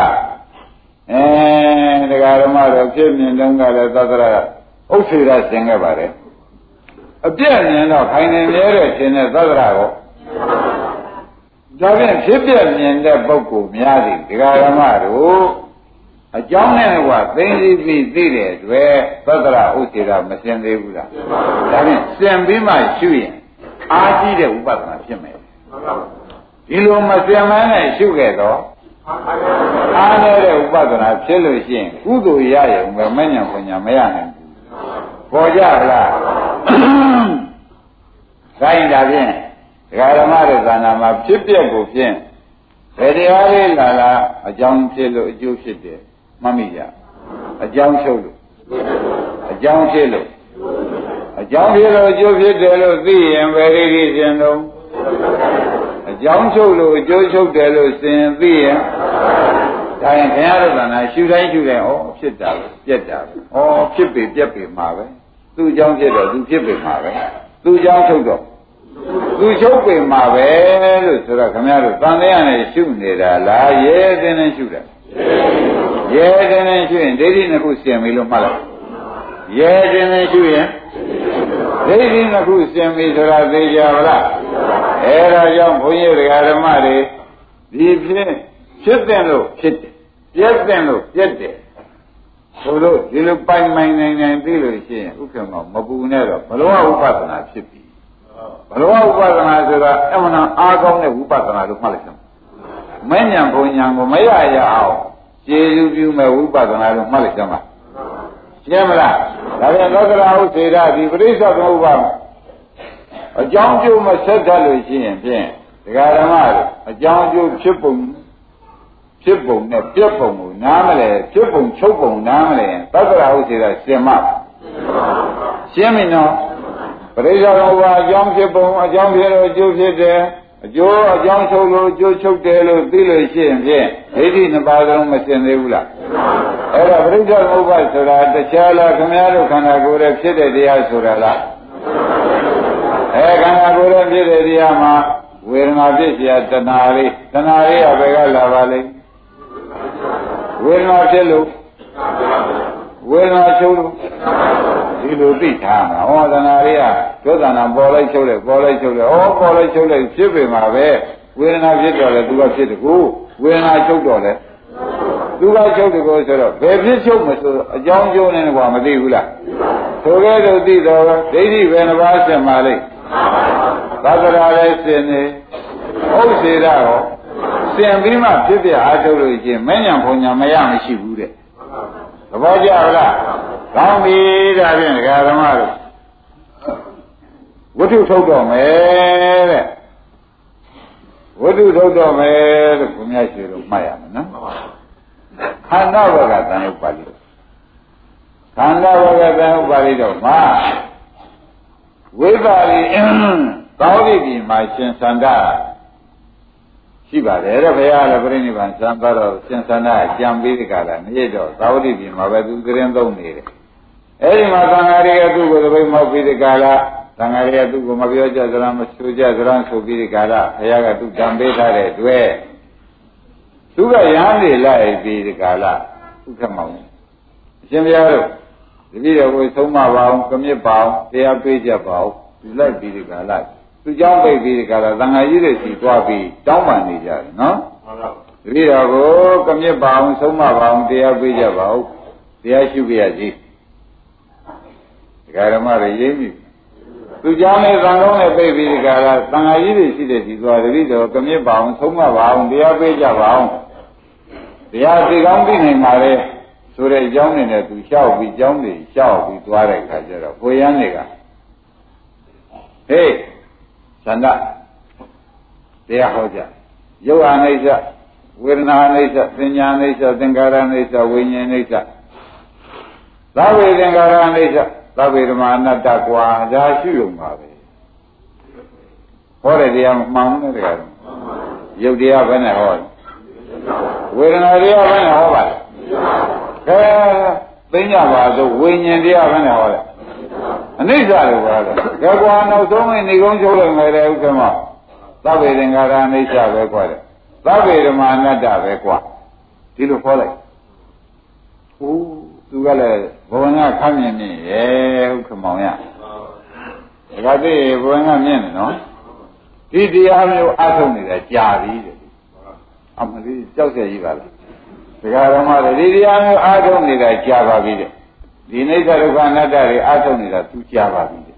အဲတရားဓမ္မတော့ဖြစ်မြင်တုန်းကလည်းသတ္တရဥစ္စေရဆင်ခဲ့ပါတယ်အပြည့်မြင်တော့ခိုင်နေမြဲတဲ့ရှင်တဲ့သတ္တရကိုဒါဖြင့်ဖြစ်ပြမြင်တဲ့ပုဂ္ဂိုလ်များသည်တရားဓမ္မတို့ အကြောင်းနဲ့ကသိသိပြီးသိတဲ့အတွက်သတ္တရဥစ္စေရမစင်သေးဘူးလားဒါဖြင့်စင်ပြီးမှရှုရင်အားကြီးတဲ့ဥပဒနာဖြစ်မယ်ဒီလိုမစင်မနဲ့ရှုခဲ့တော့အားနေတဲ့ဥပဒနာဖြစ်လို့ရှိရင်ကုသိုလ်ရရုံပဲမညံပညာမရနိုင်ဘူးပေါ်ကြလားခိုင်းတာဖြင့်ဒကာဓမ္မရဲ့ဇာနာမှာဖြစ်ပျက်ကိုဖြင့်ဘယ်တရားလေးလာလာအကြောင်းဖြစ်လို့အကျိုးဖြစ်တယ် မှတ်မိကြအကြောင်းချုပ်လို့အကြောင်းဖြစ်လို့အကြောင်းဖြစ်လို့အကျိုးဖြစ်တယ်လို့သိရင်ဘယ်လိုဖြစ်ခြင်းတော့အကြောင်းချုပ်လို့အကျိုးချုပ်တယ်လို့သင်သိရင်ဒါရင်ခင်ဗျားတို့ကလည်းရှူတိုင်းရှူတိုင်းဩဖြစ်တာပြက်တာဩဖြစ်ပေပြက်ပေမှာပဲသူ့အကြောင်းဖြစ်တော့သူဖြစ်ပေမှာပဲသူ့အကြောင်းချုပ်တော့သူချုပ်ပေမှာပဲလို့ဆိုတော့ခင်ဗျားတို့တန်တရားနဲ့ရှုနေတာလားရဲတဲ့နဲ့ရှုတာ ရဲတဲ့နဲ့ရှုရင်ဒိဋ္ဌိနှစ်ခုစင်ပြီလို့မှတ်လိုက်ရဲတဲ့နဲ့ရှုရင်ဒိဋ္ဌိနှစ်ခုစင်ပြီဆိုတာသိကြပါလားအဲဒါကြောင့်ဘုန်းကြီးတရားဓမ္မတွေဒီဖြစ်ဖြစ်တဲ့လို့ဖြစ်တယ်ပြက်တဲ့လို့ပြက်တယ်ဆိုလို့ဒီလိုပိုင်ပိုင်နိုင်နိုင်သိလို့ရှိရင်ဥက္ကမမပူနဲ့တော့ဘလောဥပဒနာဖြစ်ပြီဘလောဥပဒနာဆိုတာအမှန်အားကောင်းတဲ့ဝိပဿနာလို့မှတ်လိုက်စမ်းမဉ္ဇဉ်ဘုံညာကိုမရရအောင် ခြေယူပြုမဲ့ဝိပဿနာလို့မှတ်လိုက်စမ်းပါရှင်းမလားဒါပြန်သောကရာဟုစေရဒီပရိစ္ဆေသမုပ္ပါအကြောင်းကျိုးမဆက်တတ်လို့ရှိရင်ဖြင့်ဒကာဓမ္မအကြောင်းကျိုးဖြစ်ပုံဖြစ်ပုံနဲ့ပြက်ပုံကိုနားမလဲဖြစ်ပုံချုပ်ပုံနားမလဲသတ္တရာဟုစေတာရှင်မရှင်းပြီနော်ပရိစ္ဆေသမုပ္ပါအကြောင်းဖြစ်ပုံအကြောင်းဖြစ်လို့အကျိုးဖြစ်တယ် အကျိုးအကြောင်းချုပ်လို့အကျိုးချုပ်တယ်လို့သိလို့ရှိရင်ဖြင့်ဒိဋ္ဌိနှစ်ပါးလုံးမစင်သေးဘူးလားအဲ့ဒါပရိစ္ဆေသမုပ္ပါဆိုတာတခြားလားခင်ဗျားတို့ခန္ဓာကိုယ်ရဲ့ဖြစ်တဲ့တရားဆိုတာလားအဲခန္ဓာကိုယ်ရဲ့ဖြစ်တဲ့တရားမှာဝေဒနာဖြစ်เสียတဏှာလေးတဏှာလေးကဘယ်ကလာပါလိမ့်ဝေဒနာဖြစ်လို့ ဝေဒနာချုပ်လို့ဒီလိုသိထားမှာဟောတဏှာလေးကဒုသနာပေါ်လိုက်ချုပ်လိုက်ပေါ်လိုက်ချုပ်လိုက်ဩပေါ်လိုက်ချုပ်လိုက်ဖြစ်ပေမှာပဲဝေဒနာဖြစ်တော့လေသူကဖြစ်တကူဝေဒနာချုပ်တော့လေသူကချုပ်တကူဆိုတော့ဘယ်ဖြစ်ချုပ်မဆိုအကြောင်းကျိုးနေကွာမသိဘူးလားဆိုခဲ့လို့သိတော့ဒိဋ္ဌိဘယ်နှပါးဆက်မှာလိမ့်သတ္တရာလည်းစင်နေဥစ္စေရရောစင်ပြီးမှဖြစ်ပြအားထုတ်လို့ချင်းမဉ္ဇဉ်ဘုံညာမရမရှိဘူးတဲ့ သဘောကျလားကောင်းပြီဒါဖြင့်ဒကာဓမ္မတို့ဝတ္ထုထုတ်တော့မယ်တဲ့ဝတ္ထုထုတ်တော့မယ်လို့ဘုရားရှိလို့မှတ်ရမယ်နော်ခန္ဓာဘဂတန်ဥပါလိခန္ဓာဘဂတန်ဥပါလိတော့မှာဝိပါလိသောတိဒီမှာရှင်သန္တာ ရှိပါတယ်တဲ့ဘုရားလည်းပြိဋိဘံသံပါတော့ရှင်သန္တာကြံပြီးဒီကလာနေတော့သောတိဒီမှာပဲသူသတင်းသုံးနေတယ်အဲဒီမှာသံဃာတွေကသူ့ကိုသပိတ်မောက်ပြီးဒီကလာသံဃာတွေကသူ့ကိုမပြောကြသလားမဆိုကြသလားဆိုပြီးဒီကလာဘုရားကသူ့ကြံပေးထားတဲ့တွေ့သူကရဟန်းတွေလိုက်ပြီးဒီကလာဥက္ကမောင်အရှင်ဘုရားတို့တတိယကိုသုံးမပါအောင်ကမြစ်ပါအောင်တရားပေးကြပါအောင်ဒီလိုက်ပြီးဒီကလာ သူကြောင့်ပိတ်ပြီးဒီကရသံဃာကြီးတွေစီသွားပြီးတောင်းပန်နေကြတယ်နော်မှန်ပါဘူးတပည့်တော်ကိုကမြစ်ပါအောင်ဆုံးမပါအောင်တရားပေးကြပါဦးတရားရှိပြရကြီးဒကာရမတွေရေးပြီသူကြောင့်လည်းသံဃာနဲ့ပြိပြီးဒီကရသံဃာကြီးတွေရှိတဲ့ဒီသွားတပည့်တော်ကမြစ်ပါအောင်ဆုံးမပါအောင်တရားပေးကြပါအောင်တရားသိကောင်းသိနိုင်ပါလေဆိုတဲ့အကြောင်းနဲ့သူလျှောက်ပြီးအကြောင်းတွေလျှောက်ပြီးသွားတဲ့ခါကျတော့ကိုရန်တွေကဟေး သန္တတရားဟောကြယုတ်အနိစ္စဝေဒနာအနိစ္စသင်ညာအနိစ္စသင်္ခါရအနိစ္စဝိညာဉ်အနိစ္စသဗ္ဗေသင်္ခါရအနိစ္စသဗ္ဗေဓမ္မာအနတ္တကွာဒါရှိုံပါပဲဟောတဲ့တရားမှန်တယ်တရားယုတ်တရားဘယ်နဲ့ဟောဝေဒနာတရားဘယ်နဲ့ဟောပါလဲခဲသိညပါဆိုဝိညာဉ်တရားဘယ်နဲ့ဟောလဲ အနိစ္စလို့ပြောတယ်။ဒါကွာနောက်ဆုံးရင်နေကုန်းချုပ်လိုက်မယ်လေဥက္ကမ။သဗ္ဗေသင်္ခါရအနိစ္စပဲကွာတယ်။သဗ္ဗေဓမ္မအနတ္တပဲကွာ။ဒီလိုခေါ်လိုက်။ဟိုးသူကလည်းဘဝငါခမ်းမြင်မြင်ရဲ့ဥက္ကမောင်ရ။ဒါကသိဘဝငါမြင်တယ်နော်။ဒီတရားမျိုးအထုတ်နေတာကြာပြီတဲ့။အမလေးကြောက်ရရပါလား။ဒကာဓမ္မတွေဒီတရားမျိုးအထုတ်နေတာကြာပါပြီတဲ့။ ဒီနိစ္စဒုက္ခအနတ္တတွေအထုတ်နေတာသူကြာပါပြီတဲ့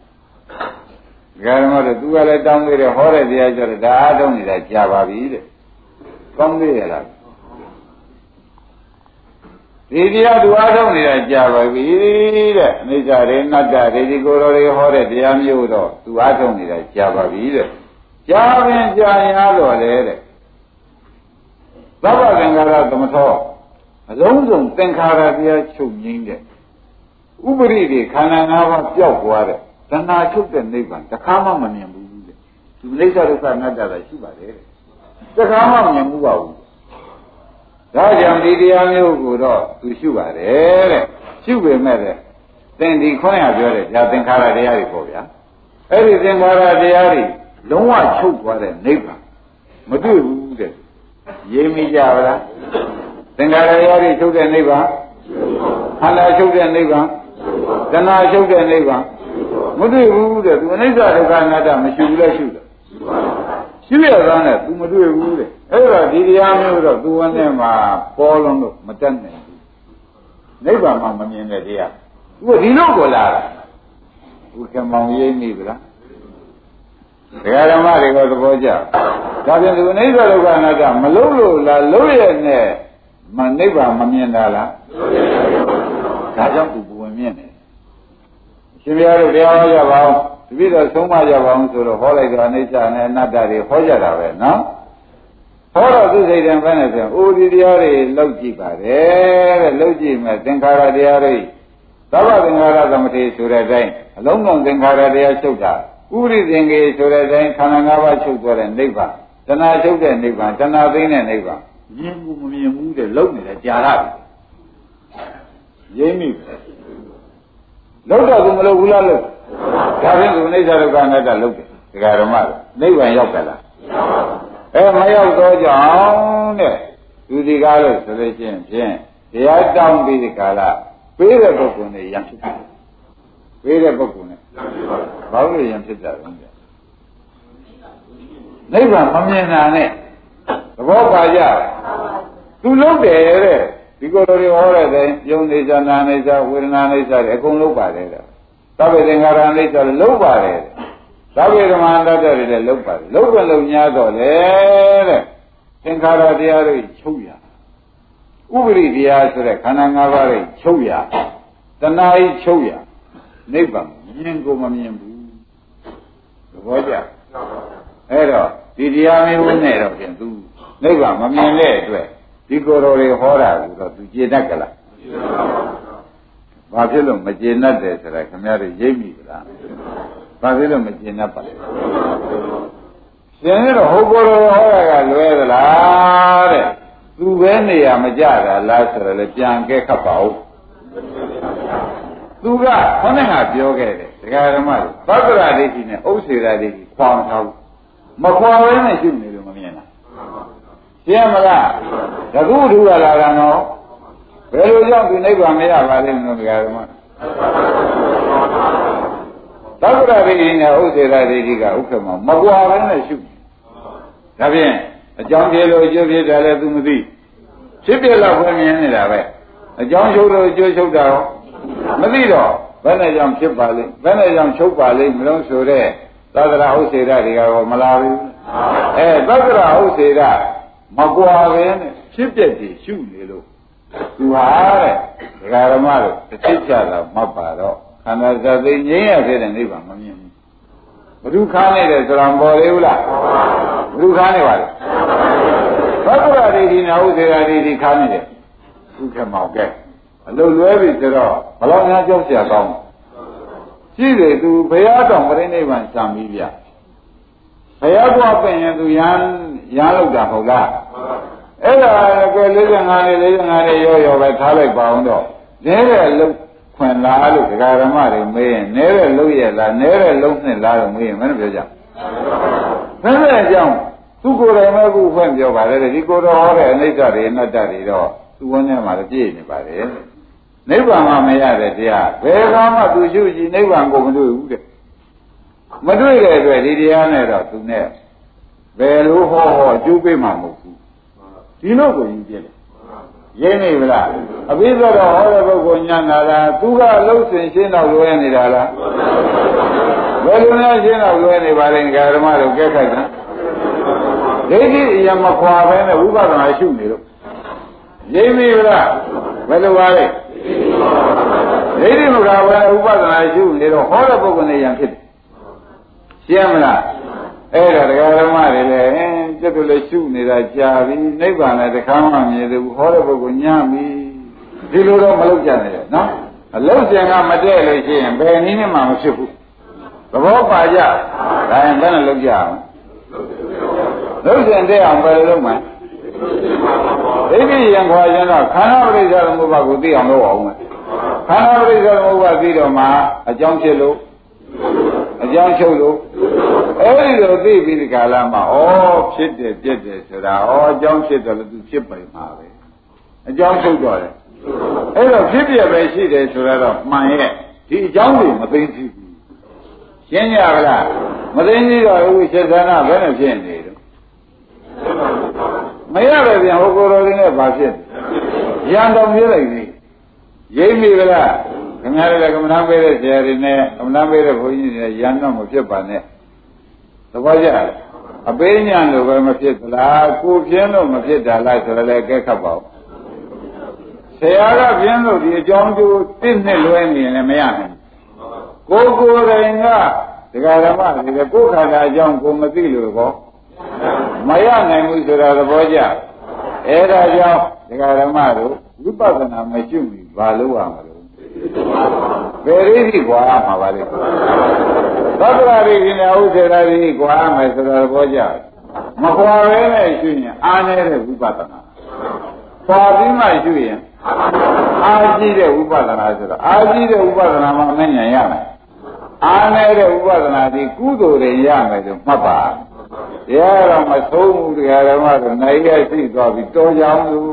ဒကာဓမ္မတွေသူကလည်းတောင်းသေးတယ်ဟောတဲ့တရားကြတော့ဒါအထုတ်နေတာကြာပါပြီတဲ့ကောင်းသေးရလားဒီတရားသူအားထုတ်နေတာကြာပါပြီတဲ့အနိစ္စရေနတ္တရေဒီကိုယ်တော်တွေဟောတဲ့တရားမျိုးတော့သူအားထုတ်နေတာကြာပါပြီတဲ့ကြာပင်ကြာရင်အားလို့လေတဲ့သဗ္ဗသင်္ခါရသမထောအလုံးစုံသင်္ခါရတရားချုပ်ငိမ့်တဲ့ ဥပရိတွေခန္ဓာ၅ပါးပျောက်သွားတဲ့တဏှာချုပ်တဲ့နိဗ္ဗာန်တခါမှမမြင်ဘူးတဲ့ဒီနိစ္စဒုက္ခအနတ္တကရှိပါတယ်တဲ့တခါမှမမြင်ဘူးပါဘူးဒါကြောင့်ဒီတရားမျိုးကိုတော့သူရှုပါတယ်တဲ့ရှုပေမဲ့တဲ့သင်ဒီခွန်းရပြောတဲ့ဒါသင်္ခါရတရားတွေပေါ့ဗျာအဲ့ဒီသင်္ခါရတရားတွေလုံးဝချုပ်သွားတဲ့နိဗ္ဗာန်မတွေ့ဘူးတဲ့ရေးမိကြပါလားသင်္ခါရတရားတွေချုပ်တဲ့နိဗ္ဗာန်ခန္ဓာချုပ်တဲ့နိဗ္ဗာန် တဏှာချုပ်တဲ့နိဗ္ဗာန်မတွေ့ဘူးတဲ့သူအနိစ္စဒုက္ခအနတ္တမရှိဘူးလဲရှုတယ်ရှိရသားနဲ့ तू မတွေ့ဘူးတဲ့အဲ့တော့ဒီတရားမျိုးတော့ तू ဝန်နဲ့မှာပေါ်လုံးလို့မတတ်နိုင်ဘူးနိဗ္ဗာန်မှာမမြင်တဲ့တရား तू ဒီလိုကိုလာတာဥက္ကမောင်ရိပ်မိဗလားဒကာဓမ္မတွေကသဘောကျဒါပြန်သူနိဗ္ဗာန်ဒုက္ခအနတ္တမလုံးလို့လားလုံးရနဲ့မနိဗ္ဗာန်မမြင်တာလားဒါကြောင့် तू ဘဝင် မြင်တယ်ရှင်ဘုရားတို့တရားဟောကြပါဦးတပည့်တော်ဆုံးမကြပါအောင်ဆိုတော့ဟောလိုက်တော့အိဋ္ဌာနဲ့အနတ္တတွေဟောကြတာပဲနော်ဟောတော့သူစိတ်တံဘယ်နဲ့ပြန်အိုဒီတရားတွေလောက်ကြည့်ပါတယ်တဲ့လောက်ကြည့်မယ်သင်္ခါရတရားတွေသဗ္ဗသင်္ခါရသမတိဆိုတဲ့အတိုင်းအလုံးစုံသင်္ခါရတရားချုပ်တာဥရိသင်္ကေဆိုတဲ့အတိုင်းခန္ဓာ၅ပါးချုပ်သွားတဲ့နိဗ္ဗာန်တဏှာချုပ်တဲ့နိဗ္ဗာန်တဏှာသိတဲ့နိဗ္ဗာန်မြင်မှုမမြင်ဘူးတဲ့လုံးနေတယ်ကြာရပြီရင်းမိ လောက်တော့သူမလို့ဘူးလားလို့ဒါဖြင့်သူအိဋ္ဌဒုက္ခအနတ္တလုတ်တယ်ဒကာဓမ္မတွေနိဗ္ဗာန်ရောက်ကြလားအဲမရောက်တော့ကြောင်းတဲ့သူဒီကားလို့ဆိုလို့ရှိရင်ဖြင့်တရားတောင်းပြီးဒီကာလပေးတဲ့ပုဂ္ဂိုလ်နဲ့ယံဖြစ်တယ်ပေးတဲ့ပုဂ္ဂိုလ်နဲ့ဘာလို့ယံဖြစ်တာလဲနိဗ္ဗာန်မမြင်တာနဲ့သဘောပါကြသူလုံးတယ်တဲ့ ဒီကိုယ်တော်တွေဟောတဲ့တဲ့ယုံနေဇာနာနေဇာဝေဒနာနေဇာတွေအကုန်လုံးပါတယ်တဲ့သဗ္ဗေသင်္ခါရအိဋ္ဌလည်းလုံးပါတယ်သဗ္ဗေဓမ္မန္တတ္တတွေလည်းလုံးပါတယ်လုံးပဲလုံးများတော့လေတဲ့သင်္ခါရတရားတွေချုပ်ရဥပရိတရားဆိုတဲ့ခန္ဓာ၅ပါးတွေချုပ်ရတဏှာကြီးချုပ်ရနိဗ္ဗာန်မြင်ကိုမမြင်ဘူးသဘောကျအဲ့တော့ဒီတရားမျိုးနဲ့တော့ပြန်သူနိဗ္ဗာန်မမြင်တဲ့အတွက် ဒီကိုယ်တော်တွေဟောတာကိုတော့သူကျေနပ်ကြလားဘာဖြစ်လို့မကျေနပ်တယ်ဆိုတာခင်ဗျားတို့ရိပ်မိဗလားဘာဖြစ်လို့မကျေနပ်ပါလဲရှင်တော့ဟောကိုယ်တော်ဟောတာကလွဲသလားတဲ့သူပဲနေရမကြတာလားဆိုတော့လေပြန်ကဲခတ်ပါဦးသူကခொနဲ့ကပြောခဲ့တယ်ဒကာဓမ္မတွေသက္ကရာဒိဋ္ဌိနဲ့ဥစ္စေရာဒိဋ္ဌိခွာမထားဘူးမခွာဘဲနဲ့ရှုနေလို့မမြင်တာ ရှင်းမလားတခုထူလာတာကတော့ဘယ်လိုကြောင့်ဒီနိဗ္ဗာန်မရပါလိမ့်မလို့ဒကာဓမ္မသက္ကရာဒိဋ္ဌိနဲ့ဥစ္စေရာဒိဋ္ဌိကဥက္ကမမကွာဘဲနဲ့ရှုဒါဖြင့်အကြောင်းပြေလို့အကျိုးဖြစ်တယ်လည်းသူမသိဖြစ်ပြလောက်ပဲမြင်နေတာပဲအကြောင်းရှုလို့အကျိုးရှုတာရောမသိတော့ဘယ်နဲ့ကြောင့်ဖြစ်ပါလိမ့်ဘယ်နဲ့ကြောင့်ချုပ်ပါလိမ့်မလို့ဆိုတဲ့သက္ကရာဥစ္စေရတွေကတော့မလာဘူးအဲသက္ကရာဥစ္စေရ မကွာပဲနဲ့ဖြစ်ပြက်တွေရှုနေလို့သူဟာတဲ့ဒကာဓမ္မတို့တစ်ချက်ကြတာမှတ်ပါတော့ခန္ဓာစသိငြိမ်းရခဲ့တဲ့နိဗ္ဗာန်မမြင်ဘူးဘဒုခါနေတယ်ဆိုတော့ပေါ်သေးဘူးလားဘဒုခါနေပါလေသက္ကုရဒိဋ္ဌိနာဥစေရဒိဋ္ဌိခါနေတယ်ဥက္ကမောက်ကဲအလုံးလွဲပြီဆိုတော့ဘလောက်များကြောက်စရာကောင်းရှိတယ်သူဘုရားတော်ပြိဋိနိဗ္ဗာန်စံပြီးဗျဘုရားကွာပြင်ရင်သူရန် ရန်လောက်တာဟုတ်လားအဲ့ဒါက45နေ45နေရောရောပဲထားလိုက်ပါအောင်တော့နဲတဲ့လုတ်ခွင်လားလို့ဒကာရမတွေမေးရင်နဲတဲ့လုတ်ရလားနဲတဲ့လုတ်နဲ့လားလို့မေးရင်မင်းပြောကြဘယ်နဲ့ကြောင့်သူကိုယ်တိုင်မဲ့ခုဖွင့်ပြောပါတယ်ဒီကိုယ်တော်ဟောတဲ့အနိစ္စတွေအနတ္တတွေတော့သူဝန်းထဲမှာပြည့်နေပါတယ်နိဗ္ဗာန်မှမရတဲ့တရားဘယ်ကမှသူရှုကြည့်နိဗ္ဗာန်ကိုမတွေ့ဘူးတဲ့မတွေ့တဲ့အတွက်ဒီတရားနဲ့တော့သူနဲ့ ဘယ်လိုဟောဟောအကျိုးပေးမှာမဟုတ်ဘူးဒီလိုကိုယူပြတယ်ရင်းနေဗလားအဘိဓမ္မာဟောတဲ့ပုဂ္ဂိုလ်ညာနာလားသူကအလုံးစင်ရှင်းတော့လွဲနေတာလားဘယ်လိုလဲရှင်းတော့လွဲနေပါလဲဓမ္မတို့ကဲခိုက်တာဒိဋ္ဌိအရင်မခွာပဲနဲ့ဝိပဿနာရှုနေလို့ရင်းပြီလားဘယ်လိုပါလဲဒိဋ္ဌိမခွာပဲဥပဒနာရှုနေတော့ဟောတဲ့ပုဂ္ဂိုလ်နဲ့ရံဖြစ်တယ်ရှင်းမလားအဲ့ဒါတရားဓမ္မ တွေလည်းကျက်တို့လည်းရှုနေတာကြာပြီနိဗ္ဗာန်လည်းတခါမှမြင်သေးဘူးဟောတဲ့ပုဂ္ဂိုလ်ညံ့ပြီဒီလိုတော့မလုပ်ကြနဲ့နော်အလုံးစင်ကမတည့်လို့ရှိရင်ဘယ်နည်းနဲ့မှမဖြစ်ဘူးသဘောပါကြဒါရင်ဘယ်နဲ့လုပ်ကြအောင်လုံးစင်တဲ့အောင်ဘယ်လိုလုပ်မလဲဒိဋ္ဌိယံခွာရင်တော့ခန္ဓာပရိစ္ဆေသမုပ္ပါကိုသိအောင်လုပ်အောင်မယ်ခန္ဓာပရိစ္ဆေသမုပ္ပါသိတော့မှအကြောင်းဖြစ်လို့ အကြောင်းချုပ်လို့အဲဒီလိုသိပြီးဒီကာလမှာဩဖြစ်တယ်ပြက်တယ်ဆိုတာဩအကြောင်းဖြစ်တယ်လို့သူဖြစ်ပိုင်မှာပဲအကြောင်းချုပ်တော့တယ်အဲ့တော့ဖြစ်ပြပဲရှိတယ်ဆိုတော့မှန်ရဲ့ဒီအကြောင်းကိုမသိသိဘူးရှင်းရပါလားမသိသိတော့ဘူးစေသနာဘယ်နဲ့ဖြစ်နေတော့မရပဲပြန်ဟိုကိုယ်တော်လေးနဲ့ဘာဖြစ်ရန်တော်ပြေးလိုက်ပြီရိပ်မိကလား ခင်ဗျားတို့လည်းကမ္မနာပေးတဲ့ဆရာတွေနဲ့ကမ္မနာပေးတဲ့ဘုန်းကြီးတွေရန်တော့မဖြစ်ပါနဲ့သဘောကျလားအပေးညာလို့ပဲမဖြစ်သလားကိုပြင်းလို့မဖြစ်တာလားဆိုတော့လည်းကဲခတ်ပါဦးဆရာကပြင်းလို့ဒီအကြောင်းကျိုးတစ်နှစ်လွဲနေရင်လည်းမရနိုင်ကိုကိုယ်တိုင်ကဒကာဓမ္မတွေလည်းကိုယ်ခန္ဓာအကြောင်းကိုမသိလို့ကောမရနိုင်ဘူးဆိုတာသဘောကျအဲဒါကြောင့်ဒကာဓမ္မတို့ဝိပဿနာမရှိဘူးဘာလို့ရမှာလဲ ဘယ်ရည်ကြီးကွာမှာပါလေသတ္တရာရိကိနာဥစေရာရိကွာမယ်ဆိုတော့ဘောကြမကွာပဲနဲ့ရှိရင်အားနေတဲ့ဝိပဿနာပွာပြီးမှရှိရင်အားကြီးတဲ့ဝိပဿနာဆိုတော့အားကြီးတဲ့ဝိပဿနာမှမဉဏ်ရမယ်အားနေတဲ့ဝိပဿနာဒီကုသိုလ်တွေရမယ်ဆိုမှတ်ပါတရားတော်မဆုံးဘူးတရားဓမ္မဆိုနိုင်ရရှိသွားပြီတော်ကြောင်လို့